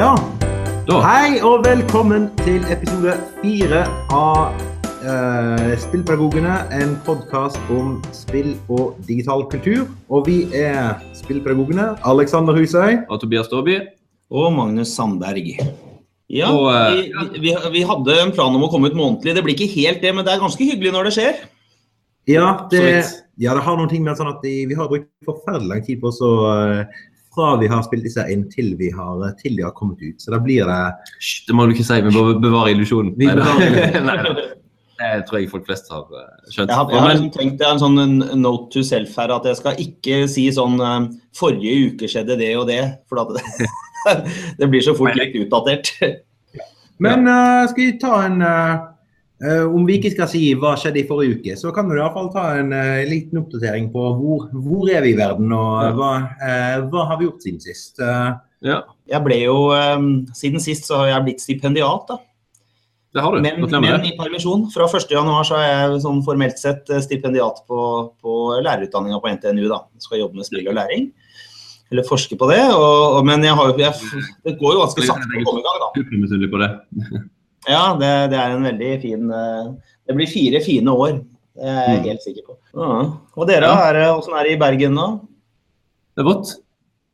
Ja. Da. Hei og velkommen til episode fire av uh, Spillpedagogene. En podkast om spill og digital kultur. Og vi er Spillpedagogene. Alexander Husøy. Og Tobias Daaby. Og Magnus Sandberg. Ja, Og, eh, vi, vi, vi hadde en plan om å komme ut månedlig. Det blir ikke helt det, men det er ganske hyggelig når det skjer. Ja, det, ja, det har noen ting med sånn at de, vi har brukt forferdelig lang tid på oss å uh, fra vi har spilt disse inn til, vi har, til de har kommet ut. Så da blir det Hysj, det må du ikke si. Vi må bevare illusjonen. Nei. Det tror jeg folk flest har eh, skjønt. Jeg har, jeg har liksom tenkt det er en sånn en note to self her, at jeg skal ikke si sånn eh, Forrige uke skjedde det og det. For at det, det blir så fort litt utdatert. Men uh, skal vi ta en eh, Om vi ikke skal si hva skjedde i forrige uke, så kan du i hvert fall ta en uh, liten oppdatering på hvor, hvor er vi i verden, og Ja. hva, uh, hva har vi gjort siden sist. Uh, ja, Jeg ble jo, um, Siden sist så har jeg blitt stipendiat, da. det har du. Men, men i permisjon. Fra 1.1 så er jeg sånn formelt sett eh, stipendiat på, på lærerutdanninga på NTNU. da. Jeg Skal jobbe med spill og læring. Eller forske på det. Og, og, men jeg har, jeg, det går jo ganske sakte på overgang, da. Misunnelig på det. Ja, det, det er en veldig fin eh, Det blir fire fine år. Det er jeg Mm. helt sikker på. Ja. Og dere, Ja. er, det- hvordan er det i Bergen nå? Det er vått.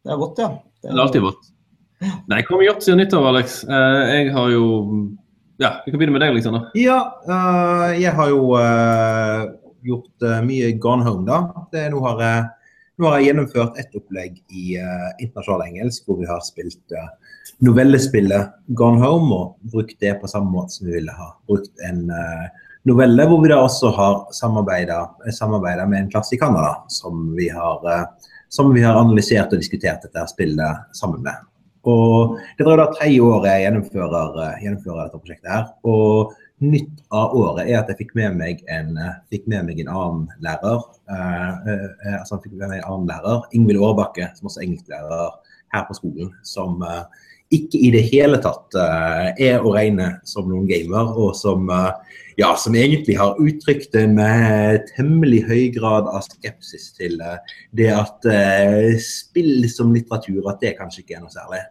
Det er godt, ja. Det er alltid vått. Nei, hva har vi gjort siden nyttår, Alex? Eh, jeg har jo Ja, vi kan begynne med deg, Alexander. ja, eh, jeg har jo eh, gjort eh, mye Gone Home, da. Det, nå, har, jeg- nå har jeg gjennomført ett opplegg i eh, internasjonal engelsk, hvor vi har spilt eh, novellespillet Gone Home, og brukt det på samme måte som vi ville ha brukt en eh, novelle, hvor vi da også har samarbeida med en klasse i Canada som vi har eh, som vi har analysert og diskutert dette spillet sammen med. Og Det er da tredje året jeg gjennomfører, eh, gjennomfører dette prosjektet. her, og Nytt av året er at jeg fikk med meg en, med meg en annen lærer. eh, altså jeg fikk med meg en annen lærer, Ingvild Aarbakke, som også er engelsklærer her på skolen. Som eh, ikke i det hele tatt eh, er å regne som noen gamer, og som, eh, ja, som egentlig har uttrykt det med temmelig høy grad av skepsis til eh, det at spill som litteratur, at det kanskje ikke er noe særlig.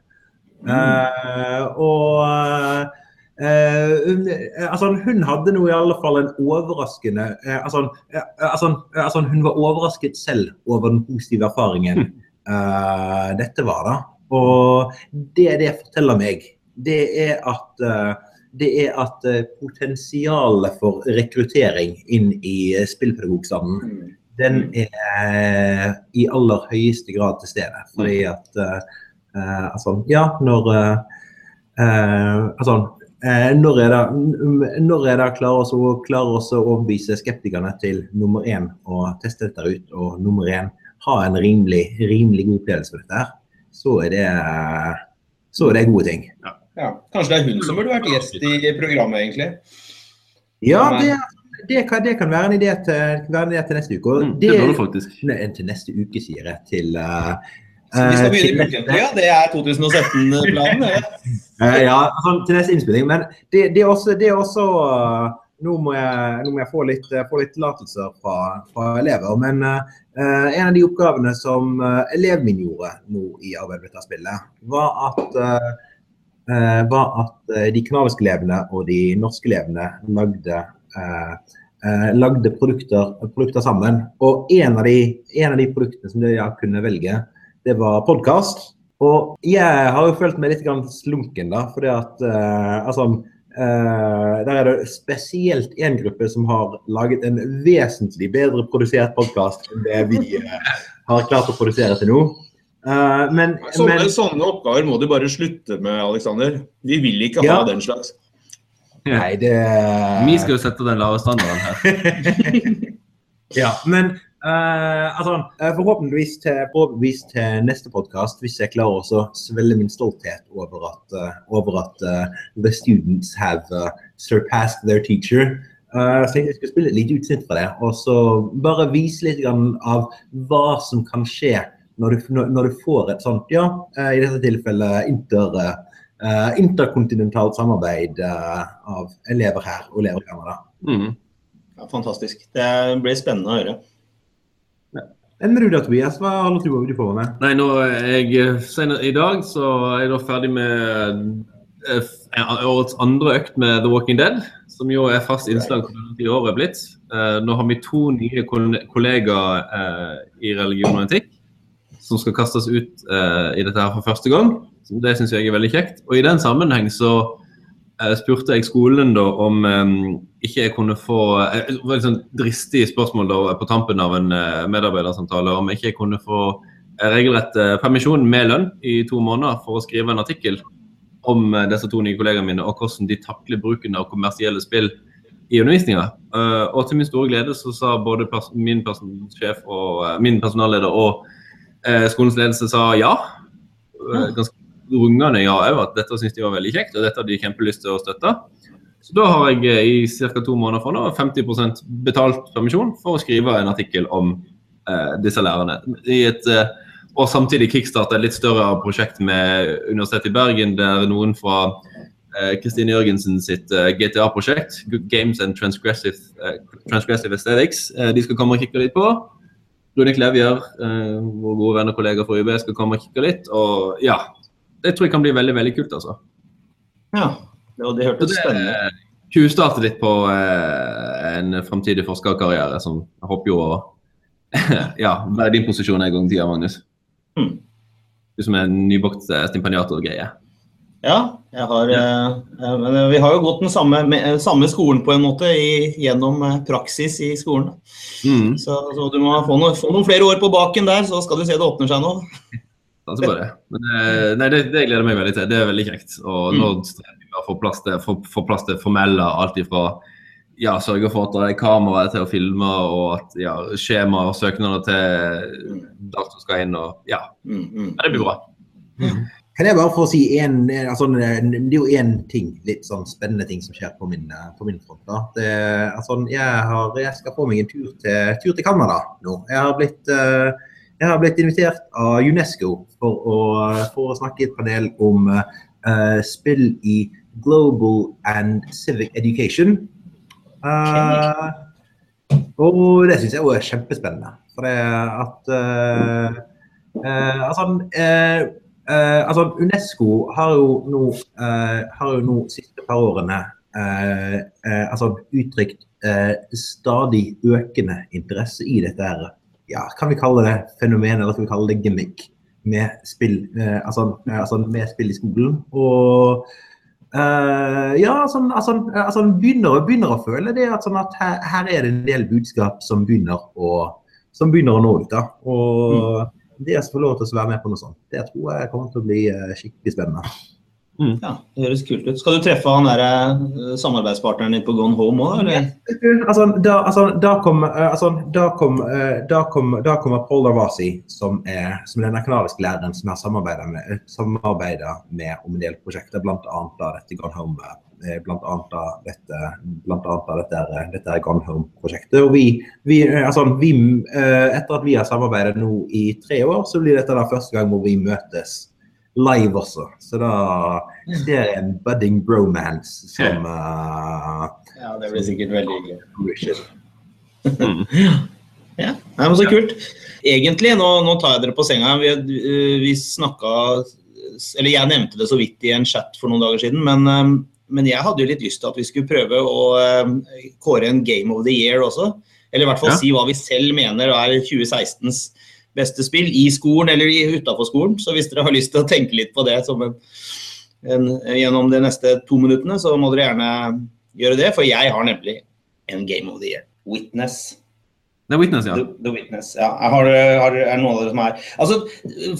Eh, og Uh, altså, hun hadde nå i alle fall en overraskende uh, altså, uh, altså, Hun var overrasket selv over den positive erfaringen eh, dette var. da. Og det det forteller meg, det er at eh, det er at eh, potensialet for rekruttering inn i eh, spillpedagogstanden den er i aller høyeste grad til stede. Fordi at eh, eh, altså, ja, når uh, altså, eh, når når jeg da klarer å overbevise skeptikerne til nummer én å teste dette ut, og nummer én ha en rimelig, rimelig god opplevelse med dette, her, så er det, så er det gode ting. Ja, Kanskje det er hun som burde vært gjest i programmet, egentlig. Ja, det, det, kan, det kan være en idé til, være en idé til neste uke. Og Mm, det det, faktisk. Nei, til neste uke, sier jeg. Til uh, Så vi skal eh, begynne i ukentlig, ja. Det er 2017-planen. ja. Eh, ja, sånn, til neste innspilling. Men det, det er også, det er også eh, nå, må jeg, nå må jeg få litt, eh, få tillatelser fra, fra elever. Men uh, en av de oppgavene som uh, eleven min gjorde nå i arbeidet var at, eh, eh, var at eh, de kanadiske elevene og de norske elevene lagde eh, eh, lagde produkter, produkter sammen. Og en av, de, en av de produktene som de kunne velge, det var podkast. Og jeg har jo følt meg litt slunken, da. Fordi at eh, altså eh, Der er det spesielt én gruppe som har laget en vesentlig bedre produsert podkast enn det vi uh, har klart å produsere til nå. Uh, men, Sånne, men sånne oppgaver må du bare slutte med, Alexander. Vi vil ikke Ja. ha den slags. Nei, det Vi skal jo sette den lave standarden her. Ja, men eh, altså, eh, forhåpentligvis, til, forhåpentligvis til neste podkast, hvis jeg klarer å svelge min stolthet over at, uh, over at uh, the students have uh, surpassed their teacher. eh, så jeg skal spille et lite utsnitt fra det, og så bare vise litt av hva som kan skje når du, når, når du får et sånt, ja, i dette tilfellet inter, eh, interkontinentalt samarbeid av elever her og elever i Canada. Mm. Ja, fantastisk. Det blir spennende å høre. Enn da, Tobias? Hva holder du på med? Nei, nå jeg senere i dag så er jeg da ferdig med eh, årets andre økt med The Walking Dead, som jo er fast innslag i året er blitt. Eh, nå har vi to nye kollegaer eh, i religion og etikk som skal kastes ut i dette her for første gang. Det syns jeg er veldig kjekt. Og i den sammenheng så spurte jeg skolen da om eh, ikke jeg kunne få eh, Det var et sånn dristig spørsmål da på tampen av en eh, medarbeidersamtale om ikke jeg kunne få eh, regelrett eh, permisjon med lønn i to måneder for å skrive en artikkel om eh, disse to nye kollegaene mine og hvordan de takler bruken av kommersielle spill i undervisninga. Eh, og til min store glede så sa både min og eh, min personalleder og eh, skolens ledelse sa ja. Eh, ganske rungende ja òg, at dette syns de var veldig kjekt, og dette hadde de kjempelyst til å støtte. Så da har jeg eh, i ca. to måneder fra nå 50% betalt permisjon for å skrive en artikkel om eh, disse lærerne. Et, eh, og samtidig kickstarte et litt større prosjekt med Universitetet i Bergen, der noen fra eh, Kristine Jørgensen sitt eh, GTA-prosjekt, Games and Transgressive, eh, Transgressive Aesthetics, eh, de skal komme og kikke litt på. Rune Klevjer, eh, vår gode venn og kollega fra UB, skal komme og kikke litt. Og ja, det tror jeg kan bli veldig veldig kult. altså. Ja, det, og det hørtes spennende eh, tjuvstarter litt på eh, en framtidig forskerkarriere som jeg håper jo å ja, være er din posisjon en gang i tida, Magnus. Mm. Du som er nybakt eh, og greie. Ja, jeg har, eh, eh, vi har jo gått den samme, med, samme skolen på en måte i, gjennom praksis i skolen. Mm. Så, så du må få noen, få noen flere år på baken der, så skal du se det åpner seg nå. Altså bare. Men, eh, nei, det, det gleder jeg meg veldig til. Det er veldig kjekt. Og Mm. nå strever vi med å få plass til, få, få plass til formelle alt ifra ja, sørge for at det er kamera til å filme, og at ja, skjema og søknader til dato skal inn. og ja, Mm, mm. ja, det blir bra. Kan jeg bare få si en, en altså, Det er jo én ting, litt sånn spennende ting som skjer på min, eh, på min front. da. Det, altså, jeg, har, jeg skal få meg en tur til, tur til Canada nå. Jeg har blitt, eh, jeg har blitt invitert av UNESCO for å, for å snakke i et panel om uh, spill i Global and Civic Education. Uh, og det syns jeg også er kjempespennende. For det at uh, altså, altså, UNESCO har jo nå, har jo nå siste par årene altså, uttrykt stadig økende interesse i dette her, ja, kan vi kalle det fenomen, eller skal vi kalle det gimmick, med spill, eh, altså, eh, altså, med spill i skolen. Og Eh, ja, sånn, altså, altså, begynner, begynner å føle det at, sånn at her, her er det en del budskap som begynner å, som begynner å nå ut. da. Og det å få lov til å være med på noe sånt, det tror jeg kommer til å bli eh, skikkelig spennende. Ja, det høres kult ut. Skal du treffe han der, eh, samarbeidspartneren din på Gone Home òg, eller? Altså, da, altså, da kom, eh, altså, da kom, eh, da kom, da kom Paul Darvasi, som er, som er den kanadiske læreren som har samarbeidet med, med om en del prosjekter, bl.a. dette Gone Home. Blant annet av dette, blant annet dette, dette Gone Home-prosjektet. Og vi, vi, altså, vi, etter at vi har samarbeidet nå i tre år, så blir dette da første gang hvor vi møtes live også. Så da ser jeg en budding bromance som uh, Ja, det blir sikkert veldig hyggelig. Ja, Nei, men Så kult. Egentlig, nå, nå tar jeg dere på senga. Vi, eh, vi snakka Eller jeg nevnte det så vidt i en chat for noen dager siden, men, eh, men jeg hadde jo litt lyst til at vi skulle prøve å kåre en Game of the Year også. Eller i hvert fall Ja. si hva vi selv mener er 2016s beste spill i skolen eller utafor skolen. Så hvis dere har lyst til å tenke litt på det som en, en, gjennom de neste to minuttene, så må dere gjerne gjøre det. For jeg har nemlig en Game of the Year. Witness. Er Witness, ja. The, the Witness. Ja. Jeg har, har, er noen av dere som er Altså,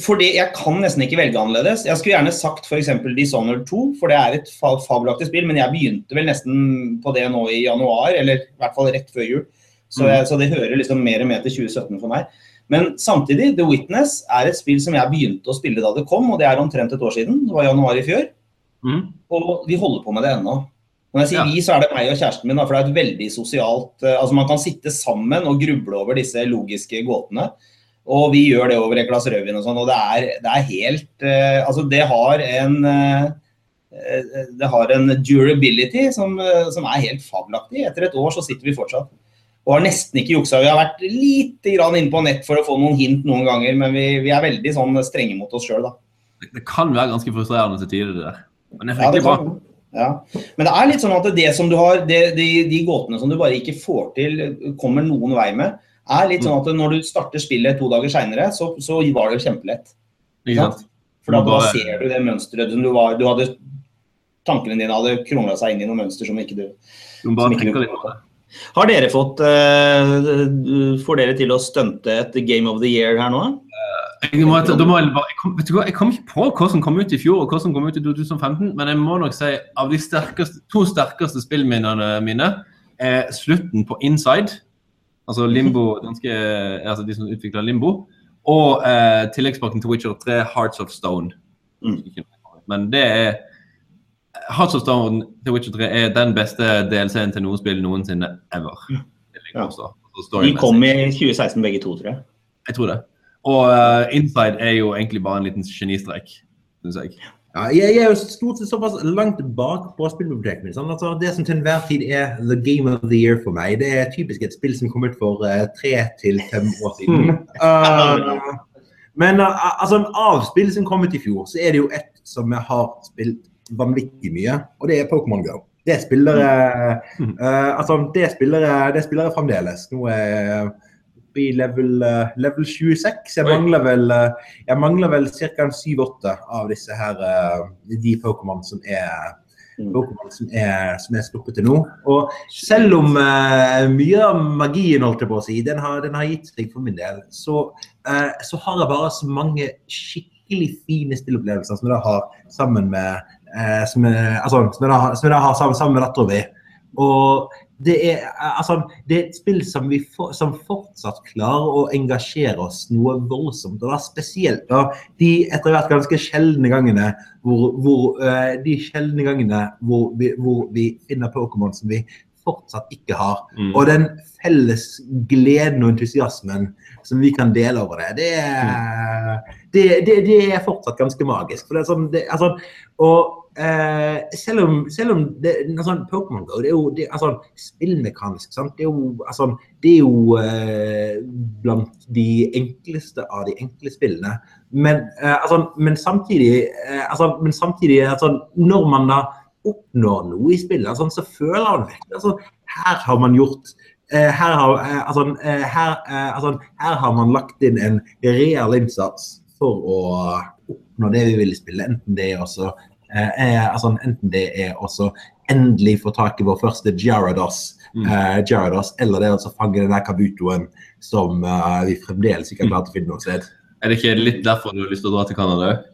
fordi Jeg kan nesten ikke velge annerledes. Jeg skulle gjerne sagt f.eks. Dishonored 2, for det er et fa fabelaktig spill, men jeg begynte vel nesten på det nå i januar, eller i hvert fall rett før jul. Så, jeg, så det hører liksom mer med til 2017 for meg. Men samtidig, The Witness er et spill som jeg begynte å spille da det kom, og det er omtrent et år siden. Det var januar i fjor. Mm. Og vi holder på med det ennå. Når jeg sier Ja. vi, så er det meg og kjæresten min. For det er et veldig sosialt eh, Altså Man kan sitte sammen og gruble over disse logiske gåtene. Og vi gjør det over et glass rødvin og sånn. Og det er, det er helt uh, Altså, det har en eh, det har en durability som, som er helt fabelaktig. Etter et år så sitter vi fortsatt. Og har nesten ikke juksa. Vi har vært lite grann inne på nett for å få noen hint noen ganger, men vi, vi er veldig sånn strenge mot oss sjøl, da. Det, det kan være ganske frustrerende til tider, det der. Men det er Ja, det bra. ja. Men det er litt sånn at det som du har, det, de, de gåtene som du bare ikke får til, kommer noen vei med, er litt sånn at når du starter spillet to dager seinere, så, så var det jo kjempelett. Ikke sant? For da, Bare- ser du det mønsteret som du var Du hadde Tankene dine hadde krongla seg inn i noe mønster som ikke du Du må bare tenke litt på det. Har dere fått uh, Får dere til å stunte et Game of the Year her nå? Jeg må, da må jeg, bare, jeg, kom, vet du hva, jeg kom ikke på hva som kom ut i fjor og hva som kom ut i 2015, men jeg må nok si av de sterkeste, to sterkeste spillminnene mine er slutten på Inside, altså Limbo, danske, altså de som utvikla Limbo, og eh, tilleggspakken til Witcher 3, Hearts of Stone. Mm. Men det er Hearts of Stone til Witcher 3 er den beste DLC-en til noe spill noensinne ever. Ja. også, De kom i 2016 begge to, tror jeg. Jeg tror det. Og uh, Inside er jo egentlig bare en liten genistrek, syns jeg. Ja, jeg, er jo stort sett såpass langt bak på spillbiblioteket mitt. Sånn, altså, det som til enhver tid er the game of the year for meg, det er typisk et spill som kom ut for eh, tre til fem år siden. Uh, men uh, altså, av spill som kom ut i fjor, så er det jo ett som jeg har spilt vanvittig mye, og det er Pokémon Go. Det spiller jeg uh, altså, det spiller jeg, det spiller fremdeles. Nå er i level, uh, level 26. Jeg mangler vel uh, jeg mangler vel ca. 7-8 av disse her, uh, de Pokémon som er Mm. Pokémon som er, som er sluppet til nå. Og selv om uh, mye av magien holdt jeg på å si, den har, den har gitt seg for min del, så, uh, så har jeg bare så mange skikkelig fine spillopplevelser som jeg da har sammen med eh, som, vi altså, som, jeg da, har- som jeg har sammen, sammen med dattera mi. Og det er, eh, altså, det er et spill som, vi for, som fortsatt klarer å engasjere oss noe voldsomt. Og da spesielt da, de etter hvert ganske sjeldne gangene hvor, hvor uh, de sjeldne gangene hvor vi, hvor vi finner Pokémon som vi fortsatt ikke har. Mm. Og den felles gleden og entusiasmen som vi kan dele over det, det er, det, det, det er fortsatt ganske magisk. For det er sånn, det, altså, og eh, selv om, selv om altså, Pokémon Go det er jo det, altså, spillmekanisk sant? Det er jo, altså, det er jo eh, blant de enkleste av de enkle spillene. Men, eh, altså, men samtidig, eh, altså, men samtidig altså, når man da oppnår noe i spillet, altså, så føler man altså, Her har man gjort her, har, eh, altså, eh, her, eh, altså, her har man lagt inn en reell innsats for å oppnå det vi vil spille. Enten det er også eh, eh, altså, enten det er også endelig få tak i vår første Gyarados, Mm. eh, Gyarados eller det er altså fange den der kabutoen som eh, vi fremdeles ikke har klart å finne noe sted. Er det ikke litt derfor du har lyst til å dra til Canada òg?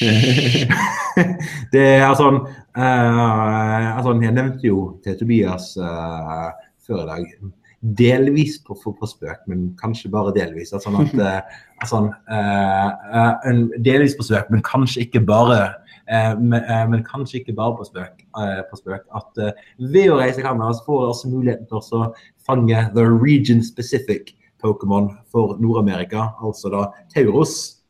det er altså, eh, altså Jeg nevnte jo til Tobias eh, før i dag delvis på, på, på spøk, men kanskje bare delvis. Altså, at, eh, altså, eh, eh, en, delvis på spøk, men kanskje ikke bare eh, men, eh, men kanskje ikke bare på spøk. eh, på spøk at eh, ved å reise så får også muligheten til å fange the region specific Pokémon for Nord-Amerika, altså da Tauros.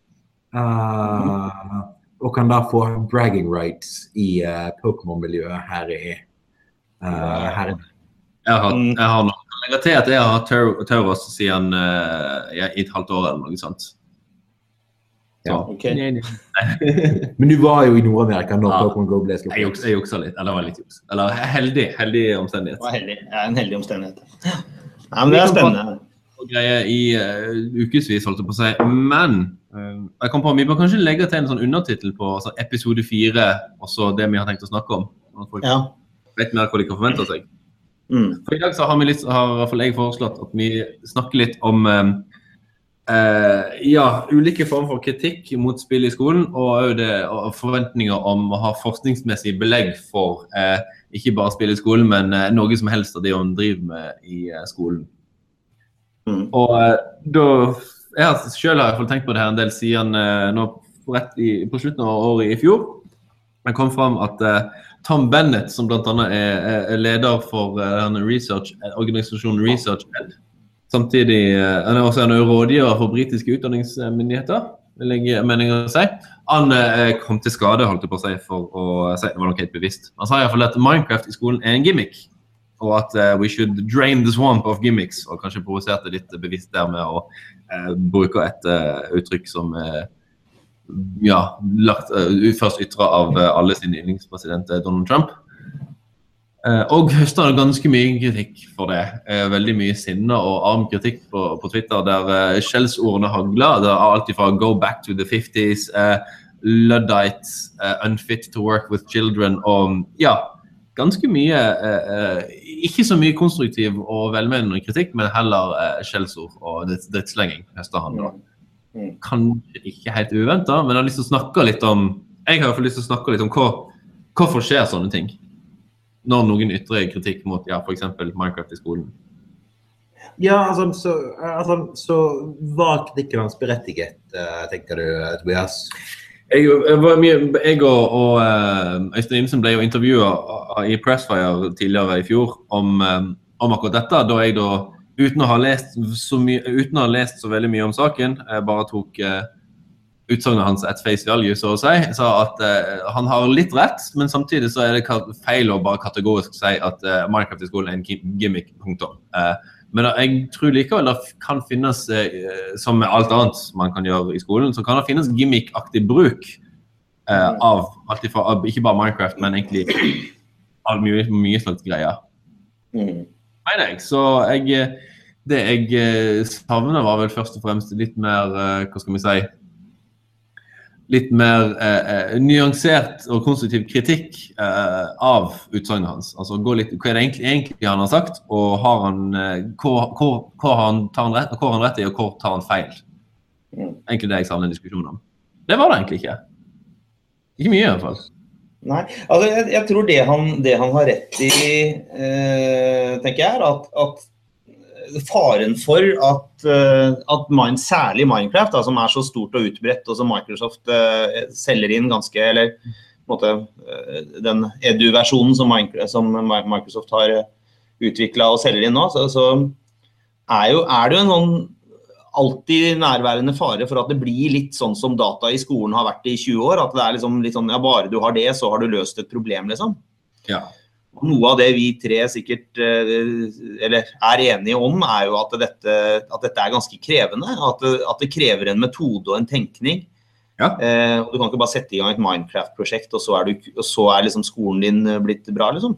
Eh, og kan da få bragging rights i uh, Pokémon-miljøet her i uh, her Jeg har, Mm. jeg har nok jeg til at jeg har hatt Tau- Tauros siden uh, i et halvt år eller noe sånt. Så, Ja, ok. Men du var jo i Nord-Amerika når Ja. Pokémon Go ble Jeg sluppet. juksa, jeg juksa litt. Eller var litt juks. Eller heldig. Heldig omstendighet. Det var heldig. Ja, en heldig omstendighet. Ja, men det er spennende. greier i uh, ukevis, holdt jeg på å si. Men eh, jeg kom på, vi bør kanskje legge til en sånn undertittel på altså, episode fire, og så det vi har tenkt å snakke om. Sånn at folk Ja. vet mer hva de kan forvente seg. Mm. For I dag så har, vi litt, har i hvert fall jeg foreslått at vi snakker litt om eh, eh, ja, ulike former for kritikk mot spill i skolen, og, det, og forventninger om å ha forskningsmessig belegg for eh, ikke bare spill i skolen, men eh, noe som helst av det hun driver med i eh, skolen. Mm. Og eh, da Jeg selv har i tenkt på det her en del siden eh, nå rett i, på slutten av året i fjor. Det kom fram at uh, Tom Bennett, som bl.a. Er, er- er leder for uh, research, eh, organisasjonen ResearchEd, samtidig uh, han er også en rådgiver for britiske utdanningsmyndigheter, vil jeg mene å si. Han kom til skade, holdt jeg på å si, for å si det var noe helt bevisst. Han sa iallfall at Minecraft i skolen er en gimmick. og at we should drain the swamp of gimmicks. Og kanskje provoserte litt bevisst der med å bruke et uttrykk som eh, ja, lagt, uh, først ytra av uh, alle sin yndlingspresident eh, Donald Trump. Uh, og høsta ganske mye kritikk for det. Eh, veldig mye sinne og arm kritikk på, på Twitter, der eh, skjellsordene hagla. Det er alt ifra 'go back to the 50s', eh, 'Luddites', eh, 'unfit to work with children' og ja, ganske mye eh, eh, Ikke så mye konstruktiv og velmenende kritikk, men heller eh, skjellsord og drittslenging høsta han da. Mm. Kanskje ikke helt uventa, men jeg har lyst til å snakke litt om jeg har lyst til å snakke litt om hva, hvorfor skjer sånne ting. Når noen ytrer kritikk mot ja, f.eks. Minecraft i skolen. Ja, altså, så, altså, så var kritikken hans berettiget, eh, tenker du, Tobias? Jeg, jeg, og, og eh, Øystein Imsen ble jo intervjua i Pressfire tidligere i fjor om, eh, om akkurat dette. Da jeg da, uten å ha lest så, mye, uten å ha lest så veldig mye om saken, jeg bare tok eh, utsagnet hans et face value, så å si, sa at eh, han har litt rett, men samtidig så er det feil å bare kategorisk si at eh, Minecraft i skolen er en gimmick. punktum. Eh, men jeg tror likevel det kan finnes, eh, som med alt annet man kan gjøre i skolen, så kan det finnes gimmickaktig bruk eh, av alt ifra, ikke bare Minecraft, men egentlig all mye, mye slags greier. Mm. Mener jeg. Så jeg, eh, det jeg eh, savner, var vel først og fremst litt mer eh, Hva skal vi si Litt mer eh, nyansert og konstruktiv kritikk eh, av utsagnet hans. Altså gå litt, Hva er det egentlig, egentlig han har sagt, og har han, eh, hvor, hvor, hvor, har han, tar han rett, hvor han rett i, og hvor tar han feil? Mm. Egentlig det jeg savner en diskusjon om. Det var det egentlig ikke. Ikke mye, i hvert fall. Nei, altså jeg, jeg tror det han, det han har rett i, eh, tenker jeg, er at, at faren for at, eh, at mine, særlig Minecraft, da, som er så stort og utbredt, og som Microsoft eh, selger inn ganske Eller på en måte, eh, den edu-versjonen som, som Microsoft har utvikla og selger inn nå, så, så er, jo, er det jo en sånn alltid nærværende fare for at det blir litt sånn som data i skolen har vært i 20 år. At det er liksom litt sånn ja, bare du har det, så har du løst et problem, liksom. Ja. Noe av det vi tre sikkert eh, eller er enige om, er jo at dette, at dette er ganske krevende. At det, at det krever en metode og en tenkning. Ja. Eh, og Du kan ikke bare sette i gang et Minecraft-prosjekt, og så er, du, og så er liksom skolen din eh, blitt bra, liksom.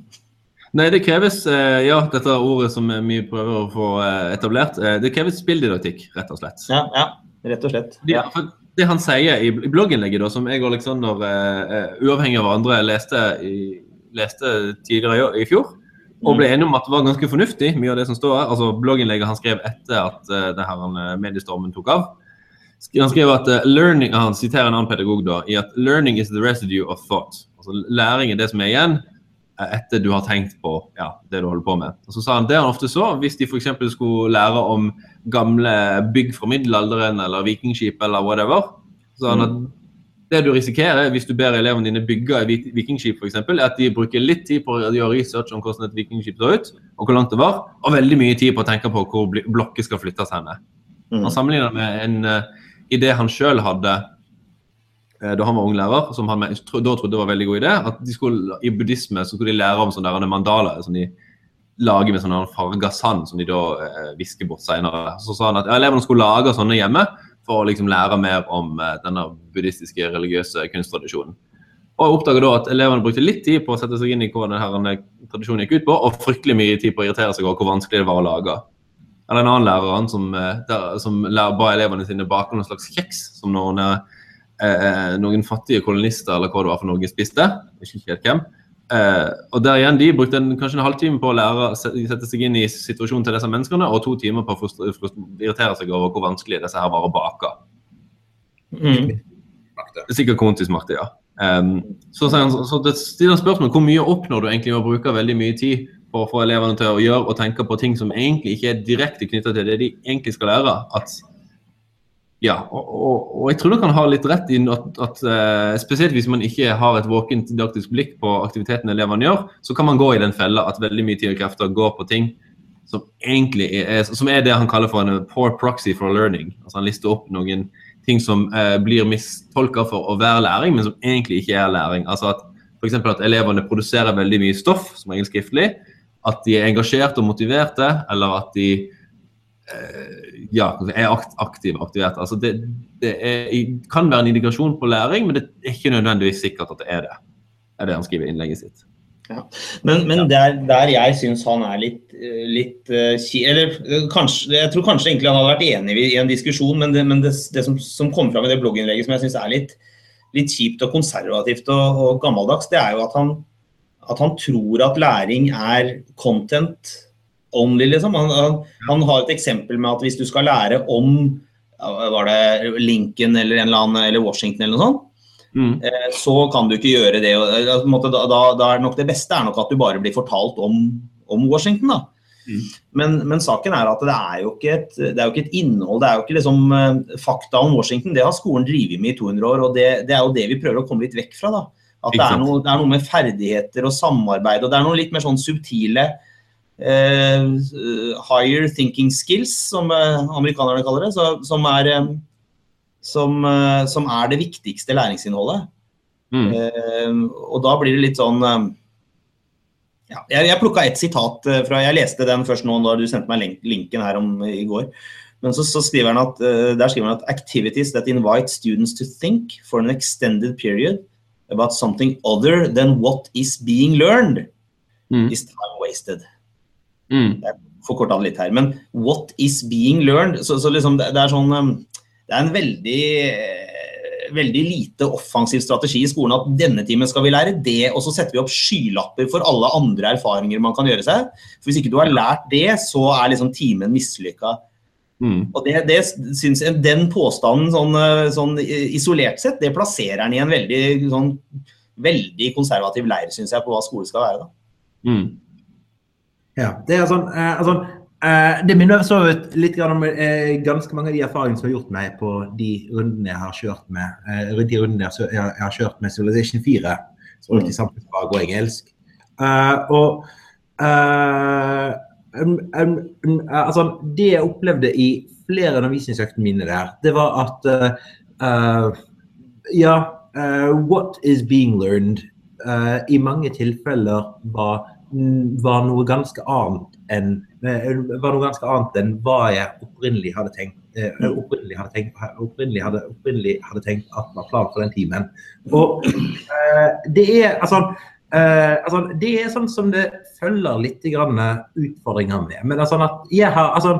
Nei, det kreves eh, ja, dette ordet som vi prøver å få eh, etablert. eh, Det kreves spilldidaktikk, rett og slett. Ja, ja rett og slett. Ja. for det han sier i blogginnlegget, da, som jeg og Alexander eh, eh, uavhengig av hverandre leste, i, leste tidligere i, i fjor, og ble enige om at det var ganske fornuftig, mye av det som står her. Altså Blogginnlegget han skrev etter at uh, det her, eh, mediestormen tok av. Han skrev at uh, learning, han siterer en annen pedagog da, i at 'learning is the residue of thought'. Altså Læring er det som er igjen eh, etter du har tenkt på ja, det du holder på med. Og så sa han det han ofte så, hvis de f.eks. skulle lære om gamle bygg fra middelalderen eller vikingskip eller whatever, så sa han at det du risikerer hvis du ber elevene dine bygge et vikingskip, eksempel, er at de bruker litt tid på å gjøre research om hvordan et vikingskip så ut, og hvor langt det var, og veldig mye tid på å tenke på hvor blokker skal flyttes henne. Mm. Han sammenligner med en uh, idé han sjøl hadde da han var ung lærer, som han da trodde var en veldig god idé. At skulle, i buddhisme så skulle de lære om sånne mandalaer som de lager med sånne farga sand, som de da eh, visker bort senere. Så sa han at ja, elevene skulle lage sånne hjemme for å liksom lære mer om eh, denne buddhistiske religiøse kunsttradisjonen. Og jeg oppdaga da at elevene brukte litt tid på å sette seg inn i hva denne tradisjonen gikk ut på, og fryktelig mye tid på å irritere seg over hvor vanskelig det var å lage. Eller en annen lærer som, eh, der, som ba elevene sine bake noen slags kjeks som noen, eh, noen fattige kolonister eller hva det var for noe spiste. Ikke helt hvem. Eh, og der igjen, De brukte en, kanskje en halvtime på å lære se- sette seg inn i situasjonen til disse menneskene, og to timer på å frustre, frustre, irritere seg over hvor vanskelig disse her var å bake. Mm. Sikkert kontismakte, ja. Um, så, så, så det stiller spørsmål hvor mye oppnår du egentlig med å bruke veldig mye tid på å få elevene til å gjøre og tenke på ting som egentlig ikke er direkte knytta til det de egentlig skal lære. At, ja, og, og, og jeg tror nok kan ha litt rett i at, at uh, spesielt hvis man ikke har et våkent didaktisk blikk på aktiviteten elevene gjør, så kan man gå i den fella at veldig mye tid og krefter går på ting som egentlig er, som er det han kaller for en poor proxy for learning. Altså Han lister opp noen ting som uh, blir mistolka for å være læring, men som egentlig ikke er læring. Altså at F.eks. at elevene produserer veldig mye stoff, som regel skriftlig, at de er engasjerte og motiverte, eller at de eh, ja, er aktiv aktive aktiverte. Altså det, det er, kan være en indikasjon på læring, men det er ikke nødvendigvis sikkert at det er det. er det han skriver i innlegget sitt. Men, men der, der jeg syns han er litt, litt eh, Eller eh, kanskje, jeg tror kanskje egentlig han hadde vært enig i, i en diskusjon, men det, men det, det som, som kom fram i det blogginnlegget som jeg syns er litt, litt kjipt og konservativt og, og gammeldags, det er jo at han, at han tror at læring er content only, liksom. Han, han, han har et eksempel med at hvis du skal lære om var det Lincoln eller, en eller, annen, eller Washington eller noe sånt, Mm. eh, så kan du ikke gjøre det. eh, Da, da, da er nok det beste er nok at du bare blir fortalt om, om Washington. da. Mm. Men, men saken er at det er jo ikke et, det er jo ikke et innhold, det er jo ikke liksom eh, fakta om Washington. Det har skolen drevet med i 200 år, og det, det er jo det vi prøver å komme litt vekk fra. da. At det er, noe, det er noe med ferdigheter og samarbeid, og det er noe litt mer sånn subtile higher thinking skills, som eh, amerikanerne kaller det, så, som, er, eh, som, eh, som er det viktigste læringsinnholdet. Mm. Eh, og da blir det litt sånn eh, ja, Jeg, jeg plukka ett sitat eh, fra Jeg leste den først nå da du sendte meg linken her om i går. Men så, så skriver han at, eh, der skriver han at activities that invite students to think for an extended period about something other than what is being learned Mm. is time wasted. Mm. Forkorta det litt her. Men what is being learned? Så, så liksom det, det er sånn um, Det er en veldig eh, veldig lite offensiv strategi i skolen at denne timen skal vi lære det, og så setter vi opp skylapper for alle andre erfaringer man kan gjøre seg. For Hvis ikke du har lært det, så er liksom timen mislykka. Mm. Og det, det synes, Den påstanden sånn, eh, sånn isolert sett, det plasserer den i en veldig, sånn, veldig konservativ leir, syns jeg, på hva skole skal være. da. Mm. Ja, det er sånn, eh, altså, eh, det minner så litt om eh, ganske mange av de erfaringene som har gjort meg på de rundene jeg har kjørt med eh, de rundene jeg, har- kjørt med Civilization 4, som har brukt samfunnsfag og engelsk. Eh, og eh, um, um, um, altså, det jeg opplevde i flere undervisningsøktene mine der, det var at eh, ja, what is being learned i mange tilfeller var, mm, var noe ganske annet enn eh, var noe ganske annet enn hva jeg opprinnelig hadde tenkt eh, opprinnelig hadde tenkt, opprinnelig hadde, opprinnelig hadde tenkt at var planen for den timen. Og eh, det er altså altså, det er sånn som det følger litt utfordringer med. Men sånn at jeg har altså,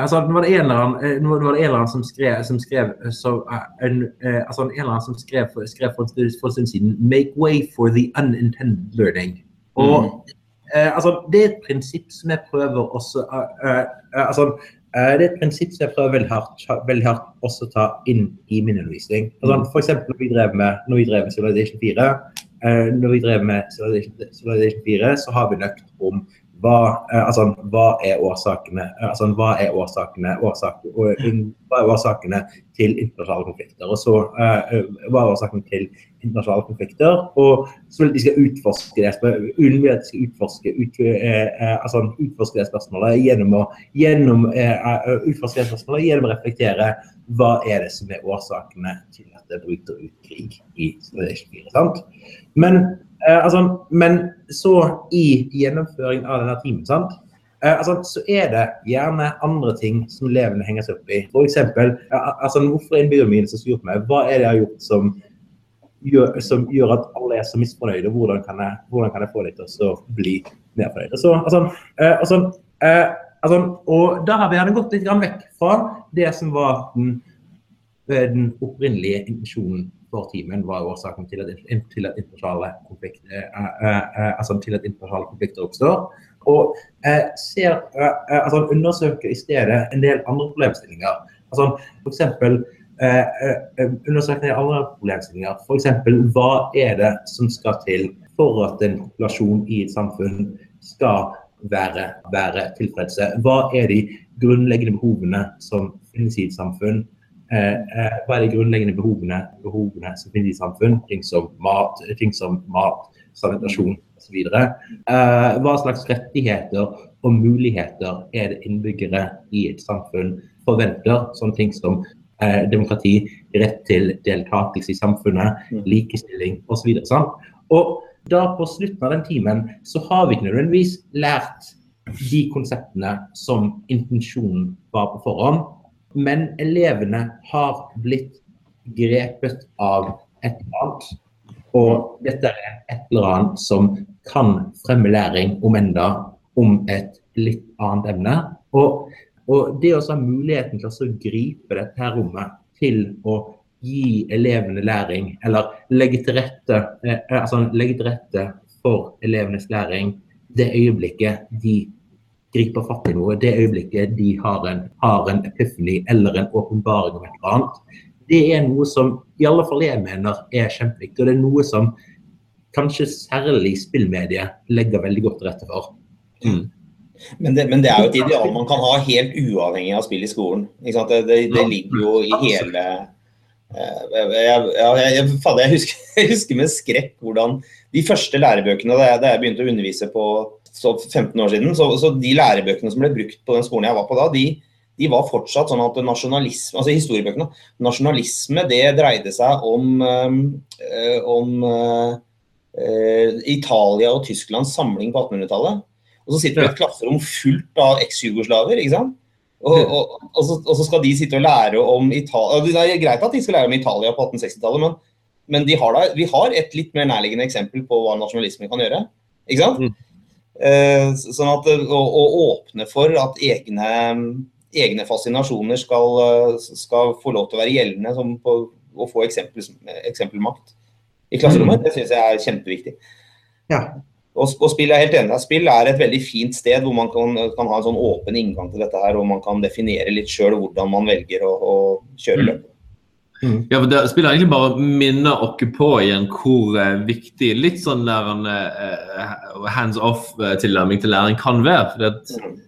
altså, nå var det en eller annen, eh, var det en eller annen som skrev, som skrev eh, så, eh, en, eh, altså, en eller annen som skrev, skrev for, for en stund siden 'Make way for the unintended learning'. Og eh, altså, Det er et prinsipp som jeg prøver også eh, eh, eh, altså, eh, Det er et prinsipp som jeg prøver veldig hardt, veldig hardt også ta inn i min undervisning. Altså, for eksempel når vi drev med, når vi drev med Civilization 4, eh, når vi drev med Civilization, Civilization 4, så har vi en økt om hva, eh, altså, hva er årsakene eh, altså, hva er årsakene, årsak, og, um, hva er årsakene til internasjonale konflikter? Og så eh, eh, hva er årsakene til internasjonale konflikter? Og så vil de skal utforske det, de skal utforske, ut, eh, eh, altså, utforske det spørsmålet gjennom å, gjennom, eh, eh, utforske det spørsmålet gjennom å reflektere hva er det som er årsakene til at det bryter ut krig i Civilization 4. Sant? Men, eh, altså, men så i gjennomføringen av denne timen, sant? Eh, altså, så er det gjerne andre ting som elevene henger seg opp i. For eksempel, altså, hvorfor er innbyggermine så sur på meg? Hva er det jeg har gjort som gjør, som gjør at alle er så misfornøyde? Hvordan kan jeg, hvordan kan jeg få dem til å bli mer fornøyde? Så, altså, eh, altså, eh, altså, og da har vi gjerne gått litt vekk fra det som var den, eh, den opprinnelige intensjonen for timen, var årsaken til at, til at internasjonale konflikter, eh, eh, altså til at internasjonale konflikter oppstår. Og ser, altså, undersøker i stedet en del andre problemstillinger. Altså, for eksempel, eh, eh, undersøke andre problemstillinger. F.eks. hva er det som skal til for at en populasjon i et samfunn skal være, være tilfredse? Hva er de grunnleggende behovene som finnes i et samfunn? Eh, eh, hva er de grunnleggende behovene, behovene som finnes i et samfunn? Ting som mat, ting som mat sanitasjon osv. Eh, hva slags rettigheter og muligheter er det innbyggere i et samfunn forventer? Sånne ting som eh, demokrati, rett til deltakelse i samfunnet, likestilling osv. Og da på slutten av den timen så har vi ikke nødvendigvis lært de konseptene som intensjonen var på forhånd, men elevene har blitt grepet av et eller annet. Og dette er et eller annet som kan fremme læring, om enda om et litt annet emne. Og, og det å ha muligheten til å gripe dette rommet til å gi elevene læring, eller legge til rette, eh, altså legge til rette for elevenes læring det øyeblikket de griper fatt i noe, det øyeblikket de har en, har en epiphany eller en åpenbaring om et eller annet, det er noe som i alle fall jeg mener er kjempeviktig. Og det er noe som kanskje særlig spillmediet legger veldig godt til rette for. Mm. Men, det, men, det, er jo et ideal man kan ha helt uavhengig av spill i skolen. Det, det, det, ligger jo i hele eh, jeg, jeg, jeg, jeg, husker, jeg, husker, med skrekk hvordan de første lærebøkene da jeg, da begynte å undervise på 15 år siden, så, så, de lærebøkene som ble brukt på den skolen jeg var på da, de, de var fortsatt sånn at nasjonalisme, altså historiebøkene, nasjonalisme det dreide seg om, øh, om uh, Italia og Tysklands samling på 1800-tallet. Og så sitter du i et klasserom fullt av eks-jugoslaver. ikke sant? Og, og, og, så, og, så, skal de sitte og lære om Italia Det er greit at de skal lære om Italia på 1860-tallet, men, men har da, vi har et litt mer nærliggende eksempel på hva nasjonalisme kan gjøre. ikke sant? Mm. Eh, sånn at å, å, åpne for at egne egne fascinasjoner skal, eh, skal, få lov til å være gjeldende som på, å få eksempel, eksempelmakt i klasserommet. Mm. Det syns jeg er kjempeviktig. Ja. Og, og, spill er helt enig. Spill er et veldig fint sted hvor man kan, kan, ha en sånn åpen inngang til dette her, og man kan definere litt sjøl hvordan man velger å, å kjøre løpet. Mm. Ja, for det spiller egentlig bare minner oss på igjen hvor uh, viktig litt sånn der en uh, hands off-tilnærming til læring kan være. for det, mm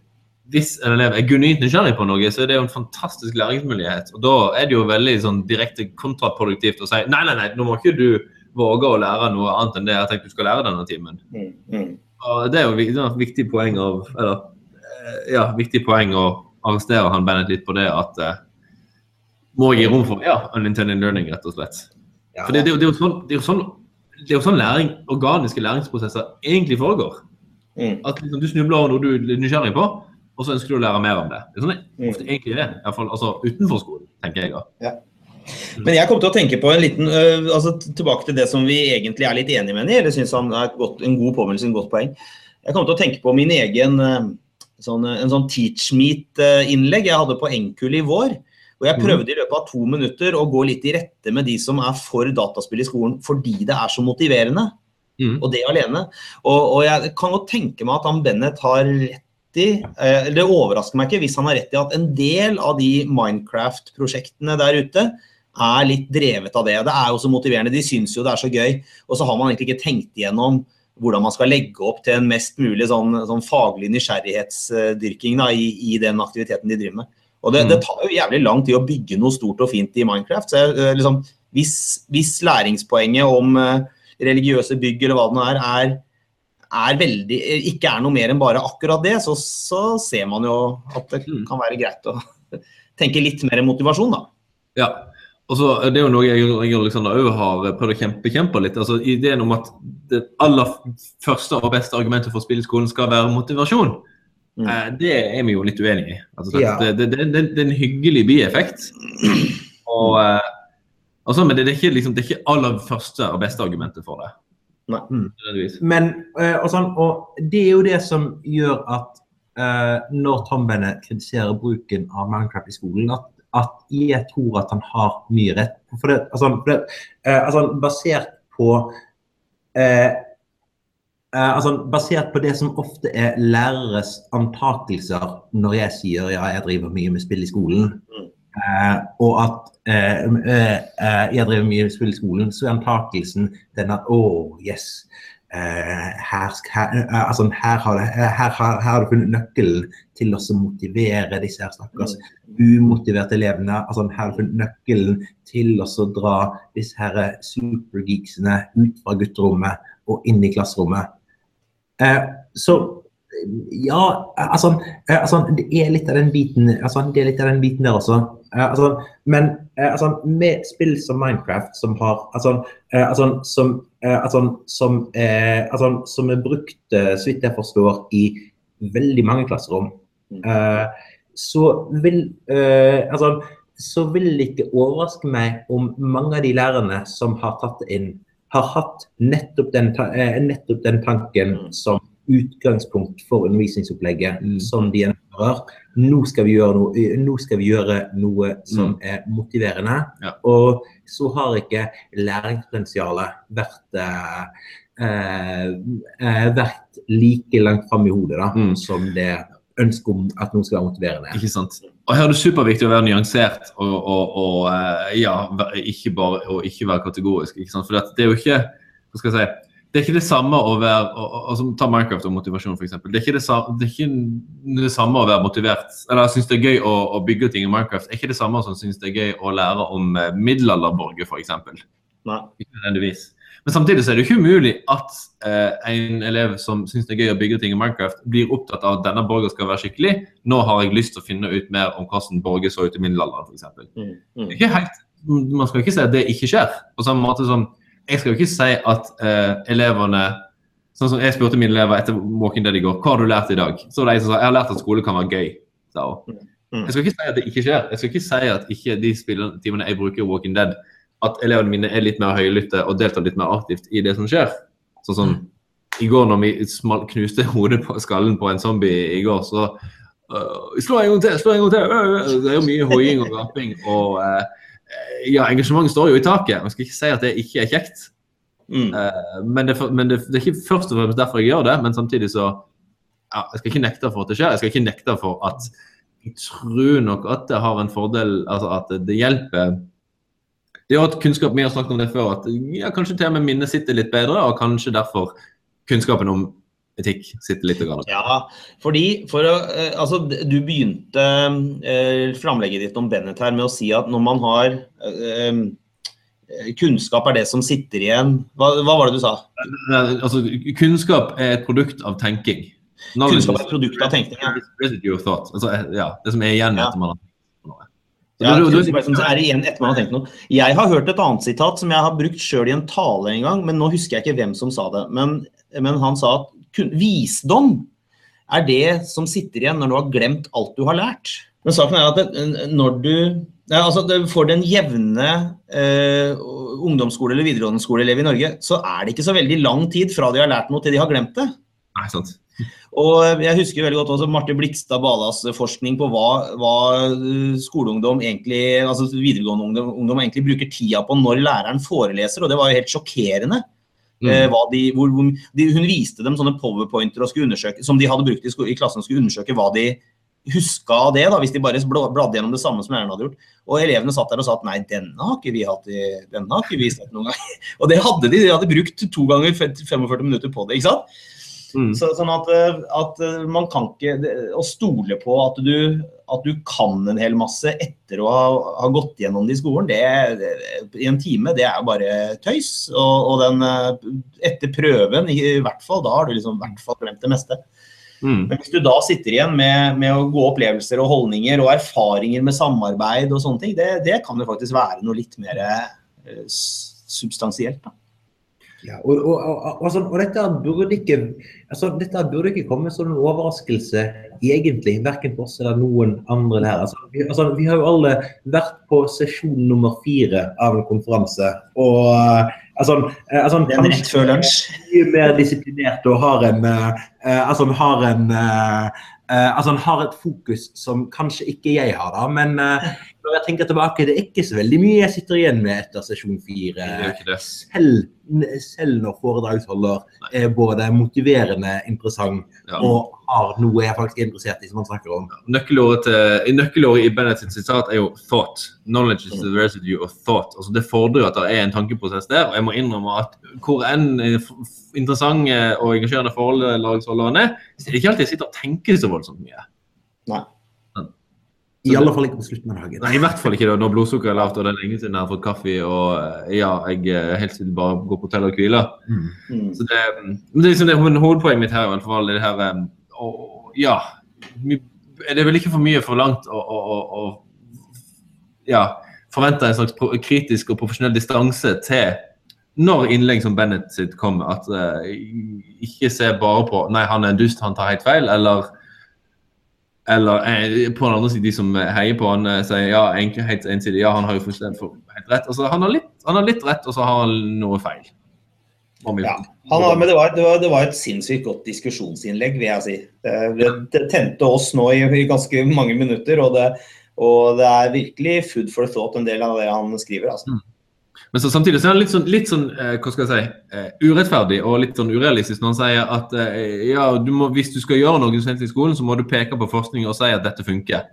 hvis en elev er genuint nysgjerrig på noe, så er det jo en fantastisk læringsmulighet. Og Da er det jo veldig sånn, direkte kontraproduktivt å si nei, nei, nei, nå må ikke du våge å lære noe annet enn det jeg har tenkt du skal lære denne timen. Mm, mm. Og Det er jo et viktig poeng av, eller, eh, ja, viktig poeng å arrestere han Bennett litt på det at uh, må gi rom for ja, unintended learning, rett og slett. Ja. For det, det, det, er jo sånn, det, er jo sånn, det er jo sånn læring, organiske læringsprosesser egentlig foregår. Mm. At liksom, du snubler over noe du er nysgjerrig på, og så ønsker du å lære mer om det. Det er sånn det ofte egentlig er, iallfall altså, utenfor skolen, tenker jeg. Ja. Men jeg kom til å tenke på en liten uh, altså Tilbake til det som vi egentlig er litt enige med eller syns han er godt, en god påminnelse, en godt poeng. Jeg kom til å tenke på min egen uh, sånn, en sånn Teach Meet-innlegg jeg hadde på Enkul i vår. Og jeg prøvde i løpet av to minutter å gå litt i rette med de som er for dataspill i skolen, fordi det er så motiverende. Mm. Og det alene. Og, og, jeg kan godt tenke meg at han Bennett har rett i eh, Det overrasker meg ikke hvis han har rett i at en del av de Minecraft-prosjektene der ute er litt drevet av det. Det er jo så motiverende. De syns jo det er så gøy. Og så har man egentlig ikke tenkt igjennom hvordan man skal legge opp til en mest mulig sånn, sånn faglig nysgjerrighetsdyrking da, i, i, den aktiviteten de driver med. Og det, mm. det, tar jo jævlig lang tid å bygge noe stort og fint i Minecraft. så jeg, eh, liksom, hvis, hvis, læringspoenget om uh, religiøse bygg eller hva det nå er, er er veldig, ikke er noe mer enn bare akkurat det, så, så, ser man jo at det mm. kan være greit å tenke litt mer motivasjon, da. Ja. Og så Det er jo noe jeg og Alexander òg har prøvd å kjempe, kjempe litt. altså Ideen om at det aller første og beste argumentet for å spille i skolen skal være motivasjon, mm. eh, det er vi jo litt uenig i. Altså, ja. det, det, det, det, er en hyggelig bieffekt. Og, eh, altså, men det er, ikke, liksom, det er ikke aller første og beste argumentet for det. Mm. Men, uh, og, sånn, og, det er jo det som gjør at uh, når Tom Bennett kritiserer bruken av Minecraft i skolen, at, at, jeg tror at han har mye rett. For det, altså, det, eh, altså basert på altså, basert på det som ofte er læreres antakelser når jeg sier ja, jeg driver mye med spill i skolen, eh, og at Eh, eh, eh, jeg driver mye med spill i skolen, så er antakelsen den at å, oh, yes. Her, her, altså, her, har, her, har, du funnet nøkkelen til å motivere disse her stakkars umotiverte elevene. Altså, her har du funnet nøkkelen til å dra disse her supergeeksene ut fra gutterommet og inn i klasserommet. så Ja, altså, eh, altså Det er litt av den biten altså, Det er litt av den biten der også. Eh, altså, men eh, altså, med spill som Minecraft, som har altså, altså, som, altså, som, som er brukt, så vidt jeg forstår, i veldig mange klasserom, eh, så vil altså, så vil det ikke overraske meg om mange av de lærerne som har tatt det inn, har hatt nettopp den, nettopp den tanken Mm. som utgangspunkt for undervisningsopplegget Mm. som de gjennomfører. Nå skal vi gjøre noe, nå skal vi gjøre noe som er motiverende. Ja. Og så har ikke læringspotensialet vært eh, eh, vært like langt fram i hodet da, Mm. som det ønsket om at noe skal være motiverende. Ikke sant? Og her er det superviktig å være nyansert og, og, og eh, ja, ikke bare, og ikke være kategorisk. Ikke sant? For det, det er jo ikke hva skal jeg si, det er ikke det samme å være og, og, og, Ta Minecraft og motivasjon, f.eks. Det, er ikke det, det er ikke det samme å være motivert eller synes det er gøy å, å bygge ting i Minecraft. Det er ikke det samme som synes det er gøy å lære om eh, middelalderborger, f.eks. Ikke nødvendigvis. Men samtidig så er det ikke umulig at eh, en elev som syns det er gøy å bygge ting i Minecraft, blir opptatt av at denne borger skal være skikkelig. Nå har jeg lyst til å finne ut mer om hvordan borger så ut i middelalderen, f.eks. Mm. Mm. man skal ikke si at det ikke skjer. På samme måte som jeg skal jo ikke si at uh, elevene Sånn som jeg spurte mine elever etter Walking Dead i går, hva har du lært i dag? Så var det en som sa jeg har lært at skole kan være gøy. sa hun. Mm. Jeg skal ikke si at det ikke skjer. Jeg skal ikke si at ikke de spilletimene jeg bruker i Walking Dead, at elevene mine er litt mer høylytte og deltar litt mer aktivt i det som skjer. Sånn som i går når vi knuste hodet på skallen på en zombie i går, så uh, Slå en gang til! Slå en gang til! Det er jo mye hoiing og gaping. Og øh, ja, engasjementet står jo i taket. Jeg skal ikke si at det ikke er kjekt. Mm. Eh, men det, men det, det er ikke først og fremst derfor jeg gjør det, men samtidig så ja, Jeg skal ikke nekte for at det skjer. Jeg skal ikke nekte for at jeg tror nok at det har en fordel, altså at det, hjelper. Det er jo at kunnskap, Vi har snakket om det før, at ja, kanskje til og med minnet sitter litt bedre, og kanskje derfor kunnskapen om etikk sitter litt. Grann. Ja, fordi for å, eh, altså, Du begynte eh, framlegget ditt om Bennett her med å si at når man har eh, eh, Kunnskap er det som sitter igjen. Hva, hva var det du sa? Eh, Altså, kunnskap er et produkt av tenking. Kunnskap er et produkt av tenkning. Ja. Residue of thought. Altså, ja, det som er igjen etter man har tenkt noe. Så Ja, du- du- er som igjen etter man har tenkt noe. Jeg har hørt et annet sitat som jeg har brukt sjøl i en tale en gang, men nå husker jeg ikke hvem som sa det. Men, men han sa at visdom er det som sitter igjen når du har glemt alt du har lært. Men saken er at det, når du ja, altså For den jevne eh, ungdomsskole- eller videregående skoleelev i Norge, så er det ikke så veldig lang tid fra de har lært noe til de har glemt det. Nei, sant. Og jeg husker veldig godt også Marte Blikstad Balas forskning på hva, hva uh, skoleungdom egentlig, altså videregående ungdom, ungdom egentlig bruker tida på når læreren foreleser, og det var jo helt sjokkerende. Mm. Eh, de, hvor, hvor, de, hun viste dem sånne powerpointer som de hadde brukt i, i klassen og skulle undersøke hva de huska av det, da, hvis de bare bladde gjennom det samme som læreren hadde gjort. Og elevene satt der og sa at nei, denne har ikke vi hatt i, denne har ikke vi sett noen gang. Og det hadde de, de hadde brukt to ganger 45 minutter på det, ikke sant? Mm. Så, sånn at, eh, at eh, man kan ikke Å stole på at du, at du kan en hel masse etter å ha, ha gått gjennom det i skolen, det, det, i en time, det er jo bare tøys. Og, og den eh, etter prøven, i, i hvert fall, da har du liksom i hvert fall glemt det meste. Mm. Men hvis du da sitter igjen med, med gode opplevelser og holdninger og erfaringer med samarbeid og sånne ting, det, det kan jo faktisk være noe litt mer eh, substansielt. da. Ja, og, og, og, altså, og dette burde ikke altså, dette burde ikke komme som en overraskelse egentlig, verken for oss eller noen andre der. Altså, vi, altså, vi har jo alle vært på sesjon nummer fire av en konferanse. Og eh, altså, eh, altså Den rett før lunsj. mye mer disiplinert og har en eh, Altså har en Altså han har et fokus som kanskje ikke jeg har, da. Men eh, når jeg tenker tilbake, det er ikke så veldig mye jeg sitter igjen med etter sesjon fire. Selv, selv når foredragsholder er både motiverende, interessant Ja. og har noe jeg faktisk er interessert i, som han snakker om. Nøkkelordet, til, nøkkelordet i Bennett sitt sitat er jo 'thought'. Knowledge is the residue of thought. Altså Det fordrer at det er en tankeprosess der. Og jeg må innrømme at hvor enn eh, interessante og engasjerende foredragsholderen er, så er det ikke alltid jeg sitter og tenker så voldsomt mye. I alle fall ikke på slutten av dagen. Nei, I hvert fall ikke da, når blodsukkeret er lavt og det er lenge siden jeg har fått kaffe og eh, ja, jeg eh, helst vil bare gå på hotell og hvile. Mm. Mm. Så det, det er liksom det, hovedpoenget mitt her i hvert fall, det her eh, og ja Det er vel ikke for mye forlangt å, å, å, å ja, forvente en slags kritisk og profesjonell distanse til når innlegg som Bennett sitt kommer. At uh, ikke se bare på Nei, han er en dust, han tar helt feil. Eller eller eh, på den andre siden, de som heier på han, eh, sier ja, egentlig helt ensidig, ja, han har jo helt rett. Altså, han, har litt, han har litt rett, og så har han noe feil. Ja, Han, har- men det var, det, var, det var et sinnssykt godt diskusjonsinnlegg, vil jeg si. Det, det, det tente oss nå i, i ganske mange minutter, og det, og det er virkelig food for thought, en del av det han skriver. Altså. Men så samtidig så er han litt sånn, litt sånn eh, hva skal jeg si, eh, urettferdig og litt sånn urealistisk når han sier at eh, ja, du må, hvis du skal gjøre noe helst i skolen, så må du peke på forskning og si at dette funker.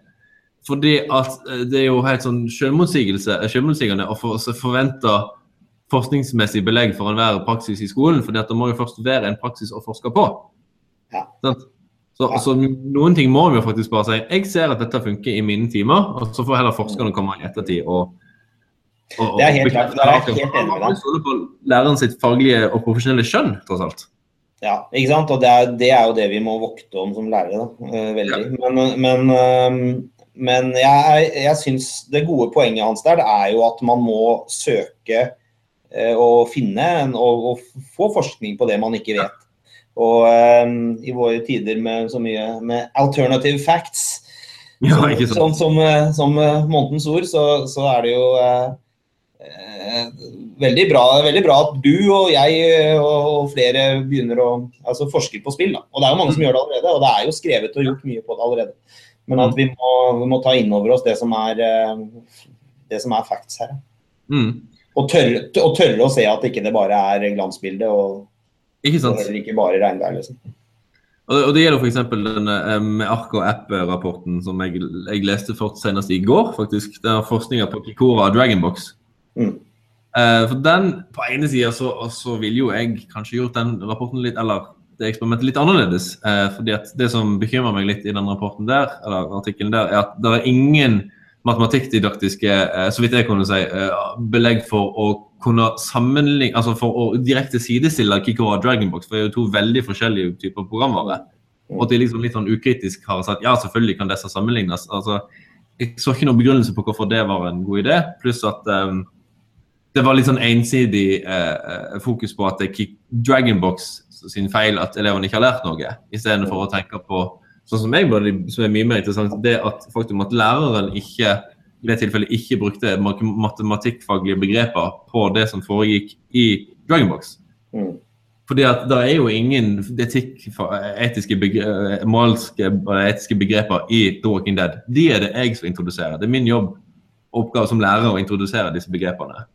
Fordi at eh, det er jo helt sånn eh, selvmotsigende å for, forvente forskningsmessig belegg for enhver praksis i skolen, fordi at det må jo først være en praksis å forske på. Ja. Sånn? Så, så noen ting må vi jo faktisk bare si. Jeg ser at dette funker i mine timer, og så får heller forskerne komme i ettertid og og- Det er helt klart, Det er helt enig med deg. På læreren sitt faglige og profesjonelle skjønn, tross alt. Ja, ikke sant? Og det er, det er jo det vi må vokte om som lærere. Da. Veldig. veldig. Men, men, ehm, men jeg, jeg syns det gode poenget hans der er jo at man må søke eh, og finne en, og, og få forskning på det man ikke vet. Og um, i våre tider med så mye med alternative facts, Ja, som, sånn som, som, som eh, månedens ord, så, så er det jo eh, eh, veldig, bra, veldig bra at du og jeg eh, og, flere begynner å altså forske på spill. Da. Og det er jo mange som gjør det allerede, og det er jo skrevet og gjort mye på det allerede. Men at vi må, vi må ta inn over oss det som er, eh, det som er facts her. Mm. Og tørre, og tørre å se at ikke det bare er glansbildet og, Ikke og heller ikke bare regnvær. Liksom. Og det, og det gjelder f.eks. denne eh, med ark og app-rapporten som jeg, jeg leste først senest i går, faktisk. Den er forskninga på Kikora og Dragonbox. Mm. Eh, for den, på ene sida så, så ville jo jeg kanskje gjort den rapporten litt, eller det eksperimentet litt annerledes. Eh, fordi at det som bekymrer meg litt i den rapporten der, eller artikkelen der, er at det er ingen matematikkdidaktiske, eh, så vidt jeg kunne si, belegg for å kunne sammenligne, altså for å direkte sidestille Kikora og Dragonbox, for det er jo to veldig forskjellige typer programvare. Og at de liksom litt sånn ukritisk har sagt ja, selvfølgelig kan disse sammenlignes. Altså, jeg så ikke noen begrunnelse på hvorfor det var en god idé. Pluss at um, det var litt sånn ensidig eh, eh, fokus på at det er Dragonbox sin feil at elevene ikke har lært noe, istedenfor å tenke på sånn som jeg burde, som er mye mer interessant, det at faktum at læreren ikke i det tilfellet ikke brukte matematikkfaglige begreper på det som foregikk i Dragonbox. Mm. Fordi at det er jo ingen etikk, etiske, begre, moralske og etiske begreper i The Walking Dead. De er det jeg som introduserer. Det er min jobb oppgave som lærer å introdusere disse begrepene.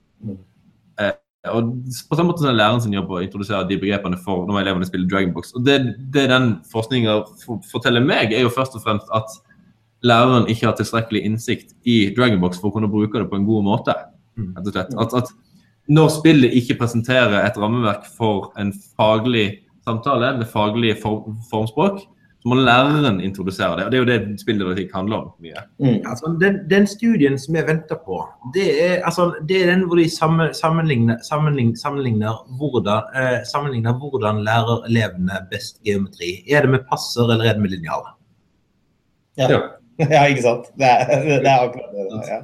Eh, og På samme måte som er læreren sin jobb å introdusere de begrepene for når elevene spiller Dragonbox. Og det, det den forskninga for, forteller meg, er jo først og fremst at læreren ikke har tilstrekkelig innsikt i Dragonbox for å kunne bruke det på en god måte. Mm. rett og slett. At, at når spillet ikke presenterer et rammeverk for en faglig samtale med faglig for, formspråk, må læreren introdusere det. Og Det er jo det spilledidaktikk handler om mye. Mm. Altså, den, den studien som jeg venter på, det er, altså, det er den hvor de sammen- sammenligner, sammenligner, sammenligner, hvordan, eh, sammenligner hvordan lærer elevene best geometri. Er det med passer eller er det med linjaler? Ja. ja, ikke sant. Det er, det er akkurat det. Ja.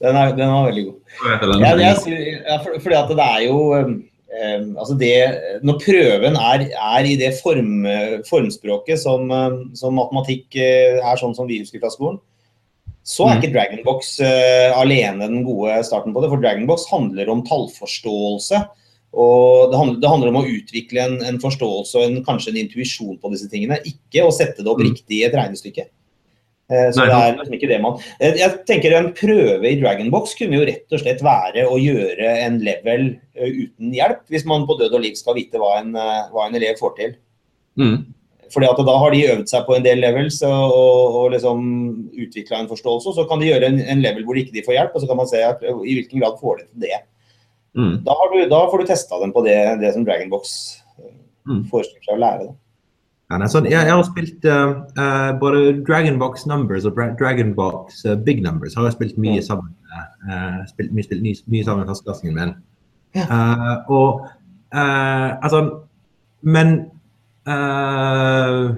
Den, er, den var veldig god. Ja, det er, for, fordi at det er jo um, altså det, Når prøven er, er i det form, formspråket som, som matematikk uh, er sånn som vi husker fra skolen, så er Mm. ikke Dragonbox uh, alene den gode starten på det. For Dragonbox handler om tallforståelse. Og det handler, det handler om å utvikle en, en forståelse og en, kanskje en intuisjon på disse tingene. Ikke å sette det opp Mm. riktig i et regnestykke. Eh, Så det er liksom ikke det man jeg, jeg tenker En prøve i Dragonbox kunne jo rett og slett være å gjøre en level eh, uten hjelp, hvis man på død og liv skal vite hva en, eh, hva en elev får til. Mm. Fordi at Da har de øvd seg på en del levels og, og, liksom utvikla en forståelse. og Så kan de gjøre en, en level hvor de ikke får hjelp, og så kan man se at, i hvilken grad får de til det. Mm. Da, har du, da får du testa dem på det, det som Dragonbox eh, Mm. forestiller seg å lære. Da. Ja, nei, sånn, jeg, jeg har spilt uh, både Dragonbox Numbers og Dra- Dragonbox eh, Big Numbers har jeg spilt mye Mm. sammen eh, spilt, mye, spilt, mye, mye sammen med førsteklassingen min. Ja. Eh, og altså Men eh,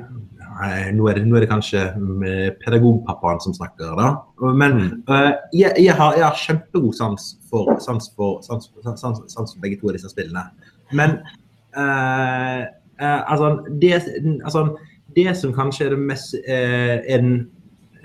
nå, er det, nå er det kanskje pedagogpappaen som snakker, da. Men uh, jeg, jeg, har, jeg har kjempegod sans for, sans, for, sans, sans, sans, for begge to av disse spillene. Men eh, altså, det, altså, det som kanskje er mest, eh, er den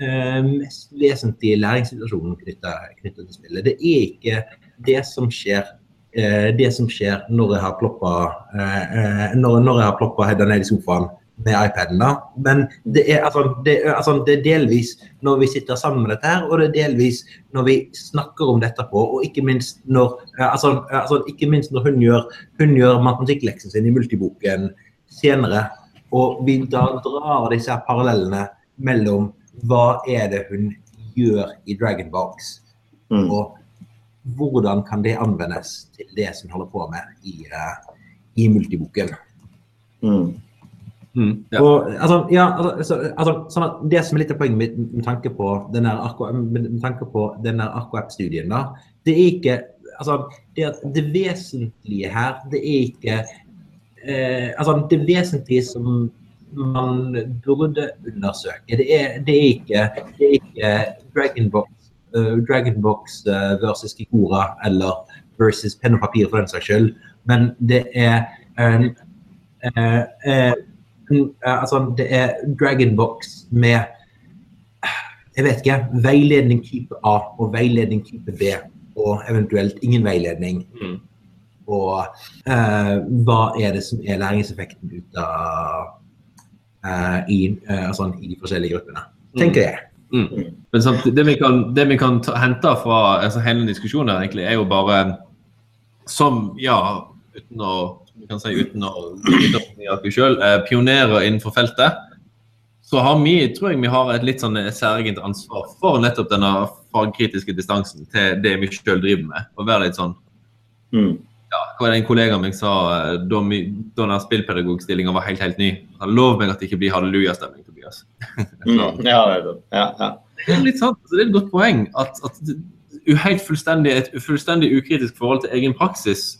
eh, mest vesentlige læringssituasjonen knyttet til spillet, det er ikke det som skjer eh, det som skjer når jeg har ploppa eh, eh, når, når jeg har ploppa Hedda ned i sofaen med iPaden. da. Men det er, altså, det, altså, det er delvis når vi sitter sammen med dette her, og det er delvis når vi snakker om dette på, og ikke minst når, eh, altså, altså, ikke minst når hun gjør, hun gjør matematikkleksen sin i multiboken senere, og vi da drar disse parallellene mellom hva er det hun gjør i Dragonbox, Mm. og hvordan kan det anvendes til det som hun holder på med i, uh, i multiboken. Mm. Mm, ja. Og, altså, ja, altså, altså, sånn at det som er litt av poenget mitt med tanke på denne der Arco- med med tanke på den der ArcoApp-studien, da, det er ikke altså, det, det vesentlige her, det er ikke eh, altså, Det vesentlige som man burde undersøke, det er, det er ikke, det er ikke Dragonbox, uh, Dragonbox eh, versus Kikora eller versus penn og papir for den saks skyld, men det er en en, en, eh, altså, det er Dragonbox med jeg vet ikke, veiledning type A og veiledning type B, og eventuelt ingen veiledning. Mm. Og eh, hva er det som er læringseffekten ut av eh, i, eh, altså, i de forskjellige gruppene, tenker jeg. Mm. Men sant, det vi kan, det vi kan ta, hente fra altså hele diskusjonen her, egentlig, er jo bare som, ja, uten å vi kan si uten å uten selv, eh, pionerer innenfor feltet, så har vi, tror jeg vi har et litt sånn særegent ansvar for nettopp denne fagkritiske distansen til det vi selv driver med. Å være litt sånn Mm. Ja, hva en kollega av meg sa eh, da, vi, da den spillpedagogstillinga var helt helt ny? Han Lov meg at det ikke blir hallelujastemning, Tobias. Mm. Ja, det er det. Ja, ja. Det er litt sant. Det er et godt poeng at, at helt fullstendig, et fullstendig ukritisk forhold til egen praksis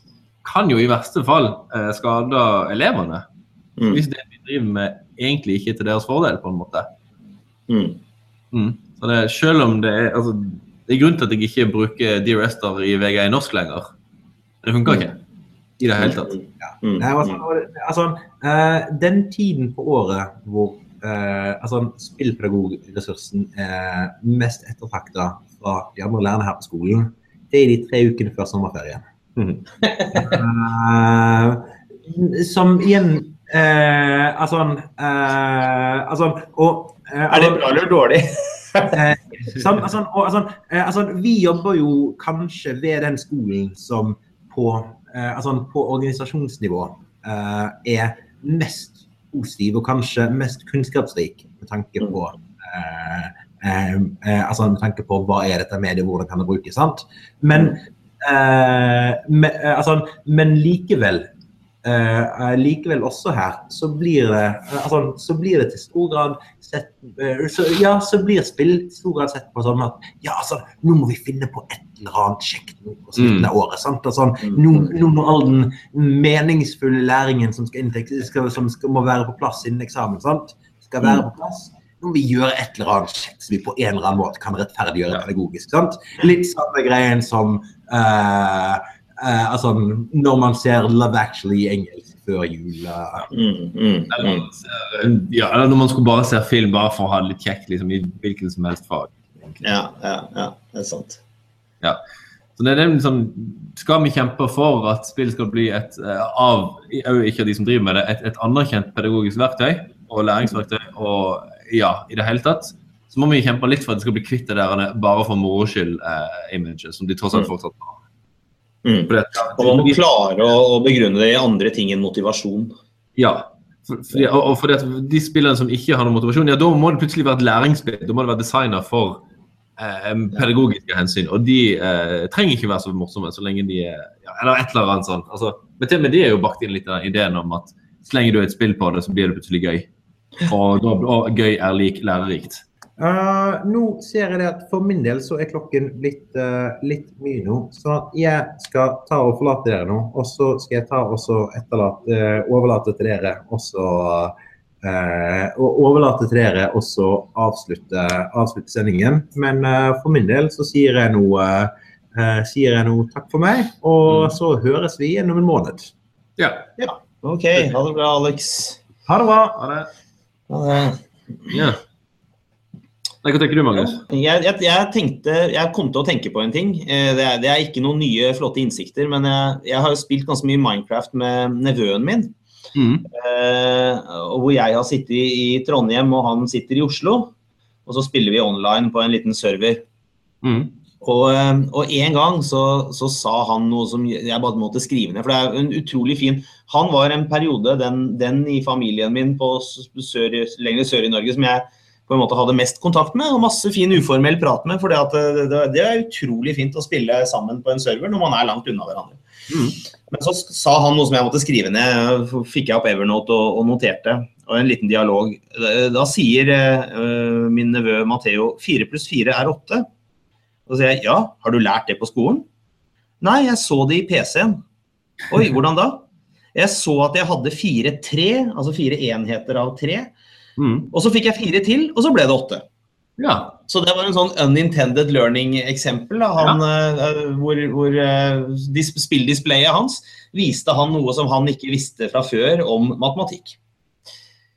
kan jo i verste fall eh, skade elevene. Mm. Hvis det vi driver med egentlig ikke er til deres fordel, på en måte. Mm. Mm. Så det, selv om det er altså, Det er grunn til at jeg ikke bruker Dear Esther i VG1 norsk lenger. Det funker ikke i det hele tatt. Mm. Nei, altså, altså, eh, den tiden på året hvor eh, altså, spillpedagogressursen er mest ettertrakta fra de andre lærerne her på skolen, det er de tre ukene før sommerferien. Mm. uh, som igjen uh, Altså, uh, altså og, eh, Er det bra eller dårlig? Sånn, altså, og, altså, eh, altså, vi jobber jo kanskje ved den skolen som på, eh, altså, på organisasjonsnivå eh, er mest positiv og kanskje mest kunnskapsrik med tanke på eh, eh, altså med tanke på hva er dette mediet, hvordan kan det brukes. sant? Men, eh, me, eh, altså, men likevel eh, likevel også her så blir det eh, altså, så blir det til stor grad sett eh, så, Ja, så blir spill stor grad sett på sånn at ja, altså, nå må vi finne på et eller annet kjekt nå på slutten av året. sant? Altså, nå, nå må all den meningsfulle læringen som, skal, skal, som skal, må være på plass innen eksamen, sant? skal være på plass. Nå må vi gjøre et eller annet kjekt som vi på en eller annen måte kan rettferdiggjøre pedagogisk. sant? Litt samme greien som eh, eh, altså, når man ser Love Actually i engelsk før jul. uh, Mm, mm, Eller, mm. man ser, ja, eller når man skulle bare se film bare for å ha det litt kjekt liksom, i hvilken som helst fag. Ja, ja, ja, det er sant. Ja. Så det er det liksom, Skal vi kjempe for at spill skal bli et uh, av ikke de som driver med det, et, et anerkjent pedagogisk verktøy og læringsverktøy, og ja, i det hele tatt, så må vi kjempe litt for at det skal bli kvitt det der bare for moro skyld-imaget, som de tross alt fortsatt har. Mm. Det- Og man må klare å, å begrunne det i andre ting enn motivasjon. Ja. For, fordi, og, for det, de spillerne som ikke har noen motivasjon, ja, da må det plutselig være et læringsspill. Da må det være designer for eh, pedagogiske hensyn. Og de eh, trenger ikke være så morsomme så lenge de er ja, Eller et eller annet sånt. Altså, men til og med de er jo bakt inn litt den ideen om at så lenge du har et spill på det, så blir det plutselig gøy. Og, og gøy er lik lærerikt. Eh, nå ser jeg det at for min del så er klokken blitt uh, litt mye nå. Så jeg skal ta og forlate dere nå. Og så skal jeg ta og etterlate, uh, overlate til dere også eh, og overlate til dere også å avslutte, avslutte sendingen. Men eh, for min del så sier jeg nå eh, sier jeg nå takk for meg, og Mm. så høres vi igjen om en måned. Ja. OK, ha det bra, Alex. Ha det bra! Ha det. Ha det. Ja. Nei, Hva tenker du, Magnus? Jeg, jeg, jeg, tenkte, jeg kom til å tenke på en ting. Eh, Det er, det er ikke noen nye flotte innsikter, men jeg, har jo spilt ganske mye Minecraft med nevøen min. Mm. Eh, hvor jeg har sittet i, i Trondheim og han sitter i Oslo. Og så spiller vi online på en liten server. Mm. Og, eh, og en gang så, så sa han noe som jeg bare måtte skrive ned. For det er en utrolig fin Han var en periode den, den i familien min på sør, lenger sør i Norge som jeg på en måte hadde mest kontakt med, og masse fin uformell prat med. For det, det, det er utrolig fint å spille sammen på en server når man er langt unna hverandre. Mm. Men så sa han noe som jeg måtte skrive ned. Fikk jeg opp Evernote og, og noterte. Og en liten dialog. Da sier uh, min nevø Matheo 4 pluss 4 er 8. Og så sier jeg ja, har du lært det på skolen? Nei, jeg så det i PC-en. Oi, hvordan da? Jeg så at jeg hadde fire tre, altså fire enheter av tre. Mm. Og så fikk jeg fire til, og så ble det åtte. Ja. Så det var en sånn unintended learning-eksempel. da. Han, eh, hvor hvor eh, spilldisplayet hans viste han noe som han ikke visste fra før om matematikk.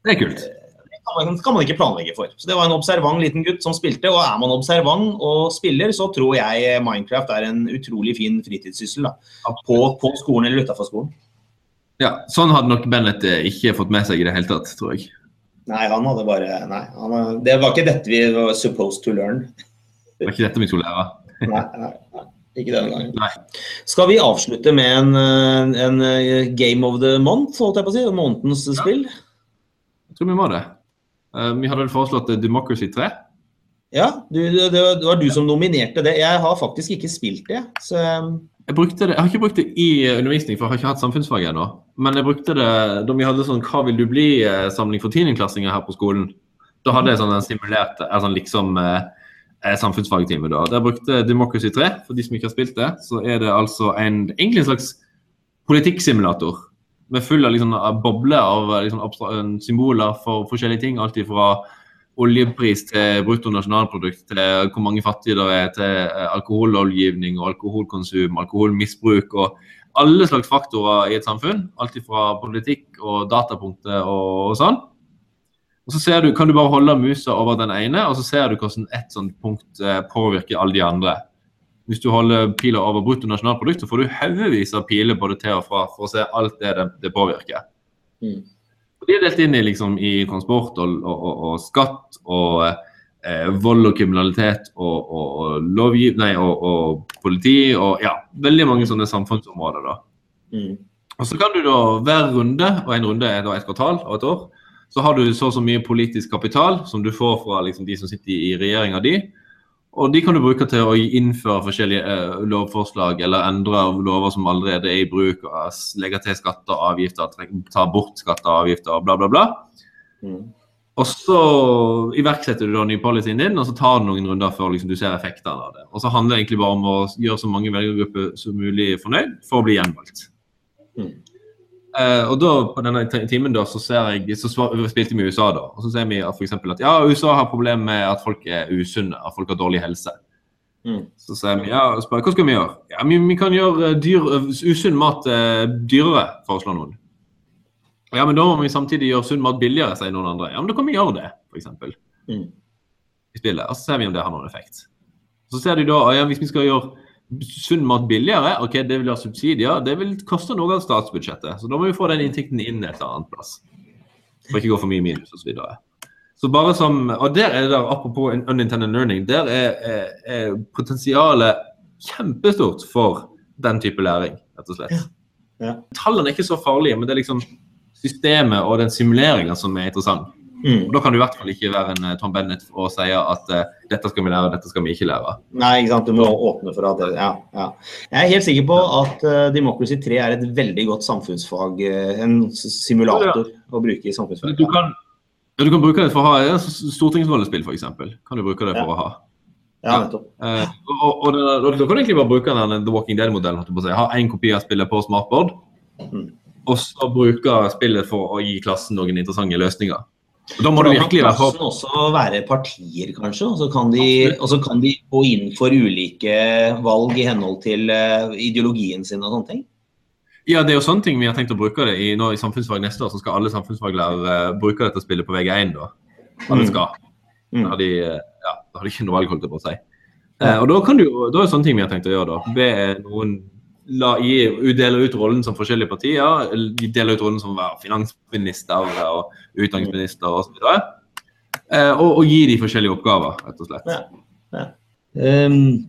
Det er kult. Det kan man, kan man ikke planlegge for. Så Det var en observant liten gutt som spilte, og er man observant og spiller, så tror jeg Minecraft er en utrolig fin fritidssyssel. da. På, på skolen eller utafor skolen. Ja, Sånn hadde nok Bennett eh, ikke fått med seg i det hele tatt, tror jeg. Nei, han hadde bare Nei, han, det var ikke dette vi var supposed to learn. Det var ikke dette vi skulle lære. Nei, nei, nei. Ikke denne gangen. Nei. Skal vi avslutte med en, eh, en eh, game of the month, holdt jeg på å si? Månedens spill? Jeg tror vi må det. Eh, vi hadde vel foreslått Democracy 3. Ja, du, det, var du som nominerte det. Jeg har faktisk ikke spilt det. Så Jeg, brukte det, jeg har ikke brukt det i eh, undervisning, for jeg har ikke hatt samfunnsfag ennå. Men jeg brukte det da vi hadde sånn 'Hva vil du bli?'-samling for tiendeklassinger her på skolen. Da hadde jeg sånn en simulert altså liksom eh, eh, samfunnsfagtime. da. Der brukte Democracy 3. For de som ikke har spilt det, så er det altså en, egentlig en slags politikksimulator. Med full av liksom, bobler av eh, liksom, symboler for forskjellige ting. Alt fra oljepris til bruttonasjonalprodukt, til hvor mange fattige det er, til eh, alkohollovgivning og alkoholkonsum, alkoholmisbruk og alle slags faktorer i et samfunn. Alt fra politikk og datapunkter og, og sånn. Og så ser du, kan du bare holde musa over den ene, og så ser du hvordan ett sånt punkt eh, påvirker alle de andre. Hvis du holder pila over bruttonasjonalprodukt, så får du haugevis av piler både til og fra for å se alt det det, påvirker. Mm. Og De er delt inn i, liksom, i transport og, og, og, og skatt og eh, vold og kriminalitet og, og, og lovgiv... Nei, og, og politi og ja, veldig mange sånne samfunnsområder. da. mm. Og så kan du da hver runde, og en runde er da et kvartal av et år, så har du så og så mye politisk kapital som du får fra liksom, de som sitter i regjeringa di. Og de kan du bruke til å innføre forskjellige eh, lovforslag eller endre lover som allerede er i bruk, og legge til skatter og avgifter, ta bort skatter og avgifter og bla, bla, bla. Mm. Og så iverksetter du da ny policyen din, og så tar du noen runder før liksom, du ser effektene av det. Og så handler det egentlig bare om å gjøre så mange velgergrupper som mulig fornøyd for å bli gjenvalgt. Mm. Eh, og da på denne timen da, så ser jeg, så spilte vi i USA da, og så ser vi eksempel at ja, USA har problemer med at folk er usunne, at folk har dårlig helse. Mm. Så sier vi ja, og spør, hva skal vi gjøre? Ja, vi, vi kan gjøre eh, dyr, eh, usunn mat uh, dyrere, foreslår noen. Ja, men da må vi samtidig gjøre sunn mat billigere, sier noen andre. Ja, men da kan vi gjøre det, f.eks. Mm. I spillet. Og så ser vi om det har noen effekt. Så ser de da, ja, hvis vi skal gjøre sunn mat billigere, ok, det vil ha subsidier, det vil koste noe av statsbudsjettet. Så da må vi få den inntekten inn et eller annet plass. For ikke gå for mye minus osv. Så, videre. så bare som, og der er det der, apropos unintended learning, der er, er, er potensialet kjempestort for den type læring, rett og slett. Ja. Tallene er ikke så farlige, men det er liksom systemet og den simuleringa som er interessant. Mm. Og Da kan du i hvert fall ikke være en eh, Tom Bennett og si at uh, dette skal vi lære, dette skal vi ikke lære. Nei, ikke sant. Du må åpne for at Ja. ja. Jeg er helt sikker på at uh, Democracy 3 er et veldig godt samfunnsfag, en simulator å bruke i samfunnsfag. Du kan, ja, du kan bruke det for å ha ja, stortingsrollespill, f.eks. Kan du bruke det for Ja. å ha. Ja, nettopp. Uh, og, og, og, Da kan du egentlig bare bruke den The Walking Dead-modellen. si. Ha én kopi av spillet på smartboard. Mm. og så bruke spillet for å gi klassen noen interessante løsninger. Da må du virkelig være på. også være partier, kanskje, og så kan kan de gå inn for ulike valg i henhold til eh, ideologien sin og sånne ting. Ja, det er jo sånne ting vi har tenkt å bruke det i nå i samfunnsfag neste år. Så skal alle samfunnsfaglærere eh, bruke dette spillet på VG1, da. Alle Mm. skal. Mm. Da har de, eh, ja, da har de ikke noe valg, holdt jeg på å si. Eh, og da kan du da er det sånne ting vi har tenkt å gjøre, da. Be noen la, gi, deler ut rollen som forskjellige partier. De deler ut rollen som å være finansminister og utdanningsminister osv. Eh, og, og gi de forskjellige oppgaver, rett og slett. Ja. Um,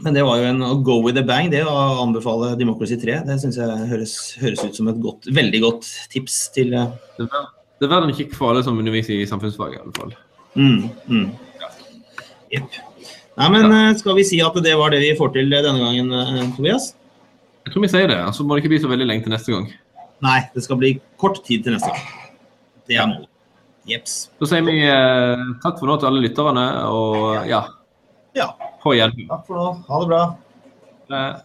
men det var jo en å go with a bang, det å anbefale Democracy 3. Det syns jeg høres, høres ut som et godt, veldig godt tips til uh... Det er ver- det er verdt en kikk for alle som underviser i samfunnsfag, i alle fall. mm, mm. Jepp. Nei, men ja. skal vi si at det var det vi får til denne gangen, eh, Tobias? Jeg tror vi sier det, Så altså, må det ikke bli så veldig lenge til neste gang. Nei, det skal bli kort tid til neste gang. Det er målet. Jeps. Så sier vi eh, takk for nå til alle lytterne, og ja, Ja, på igjen. takk for nå. Ha det bra. Eh,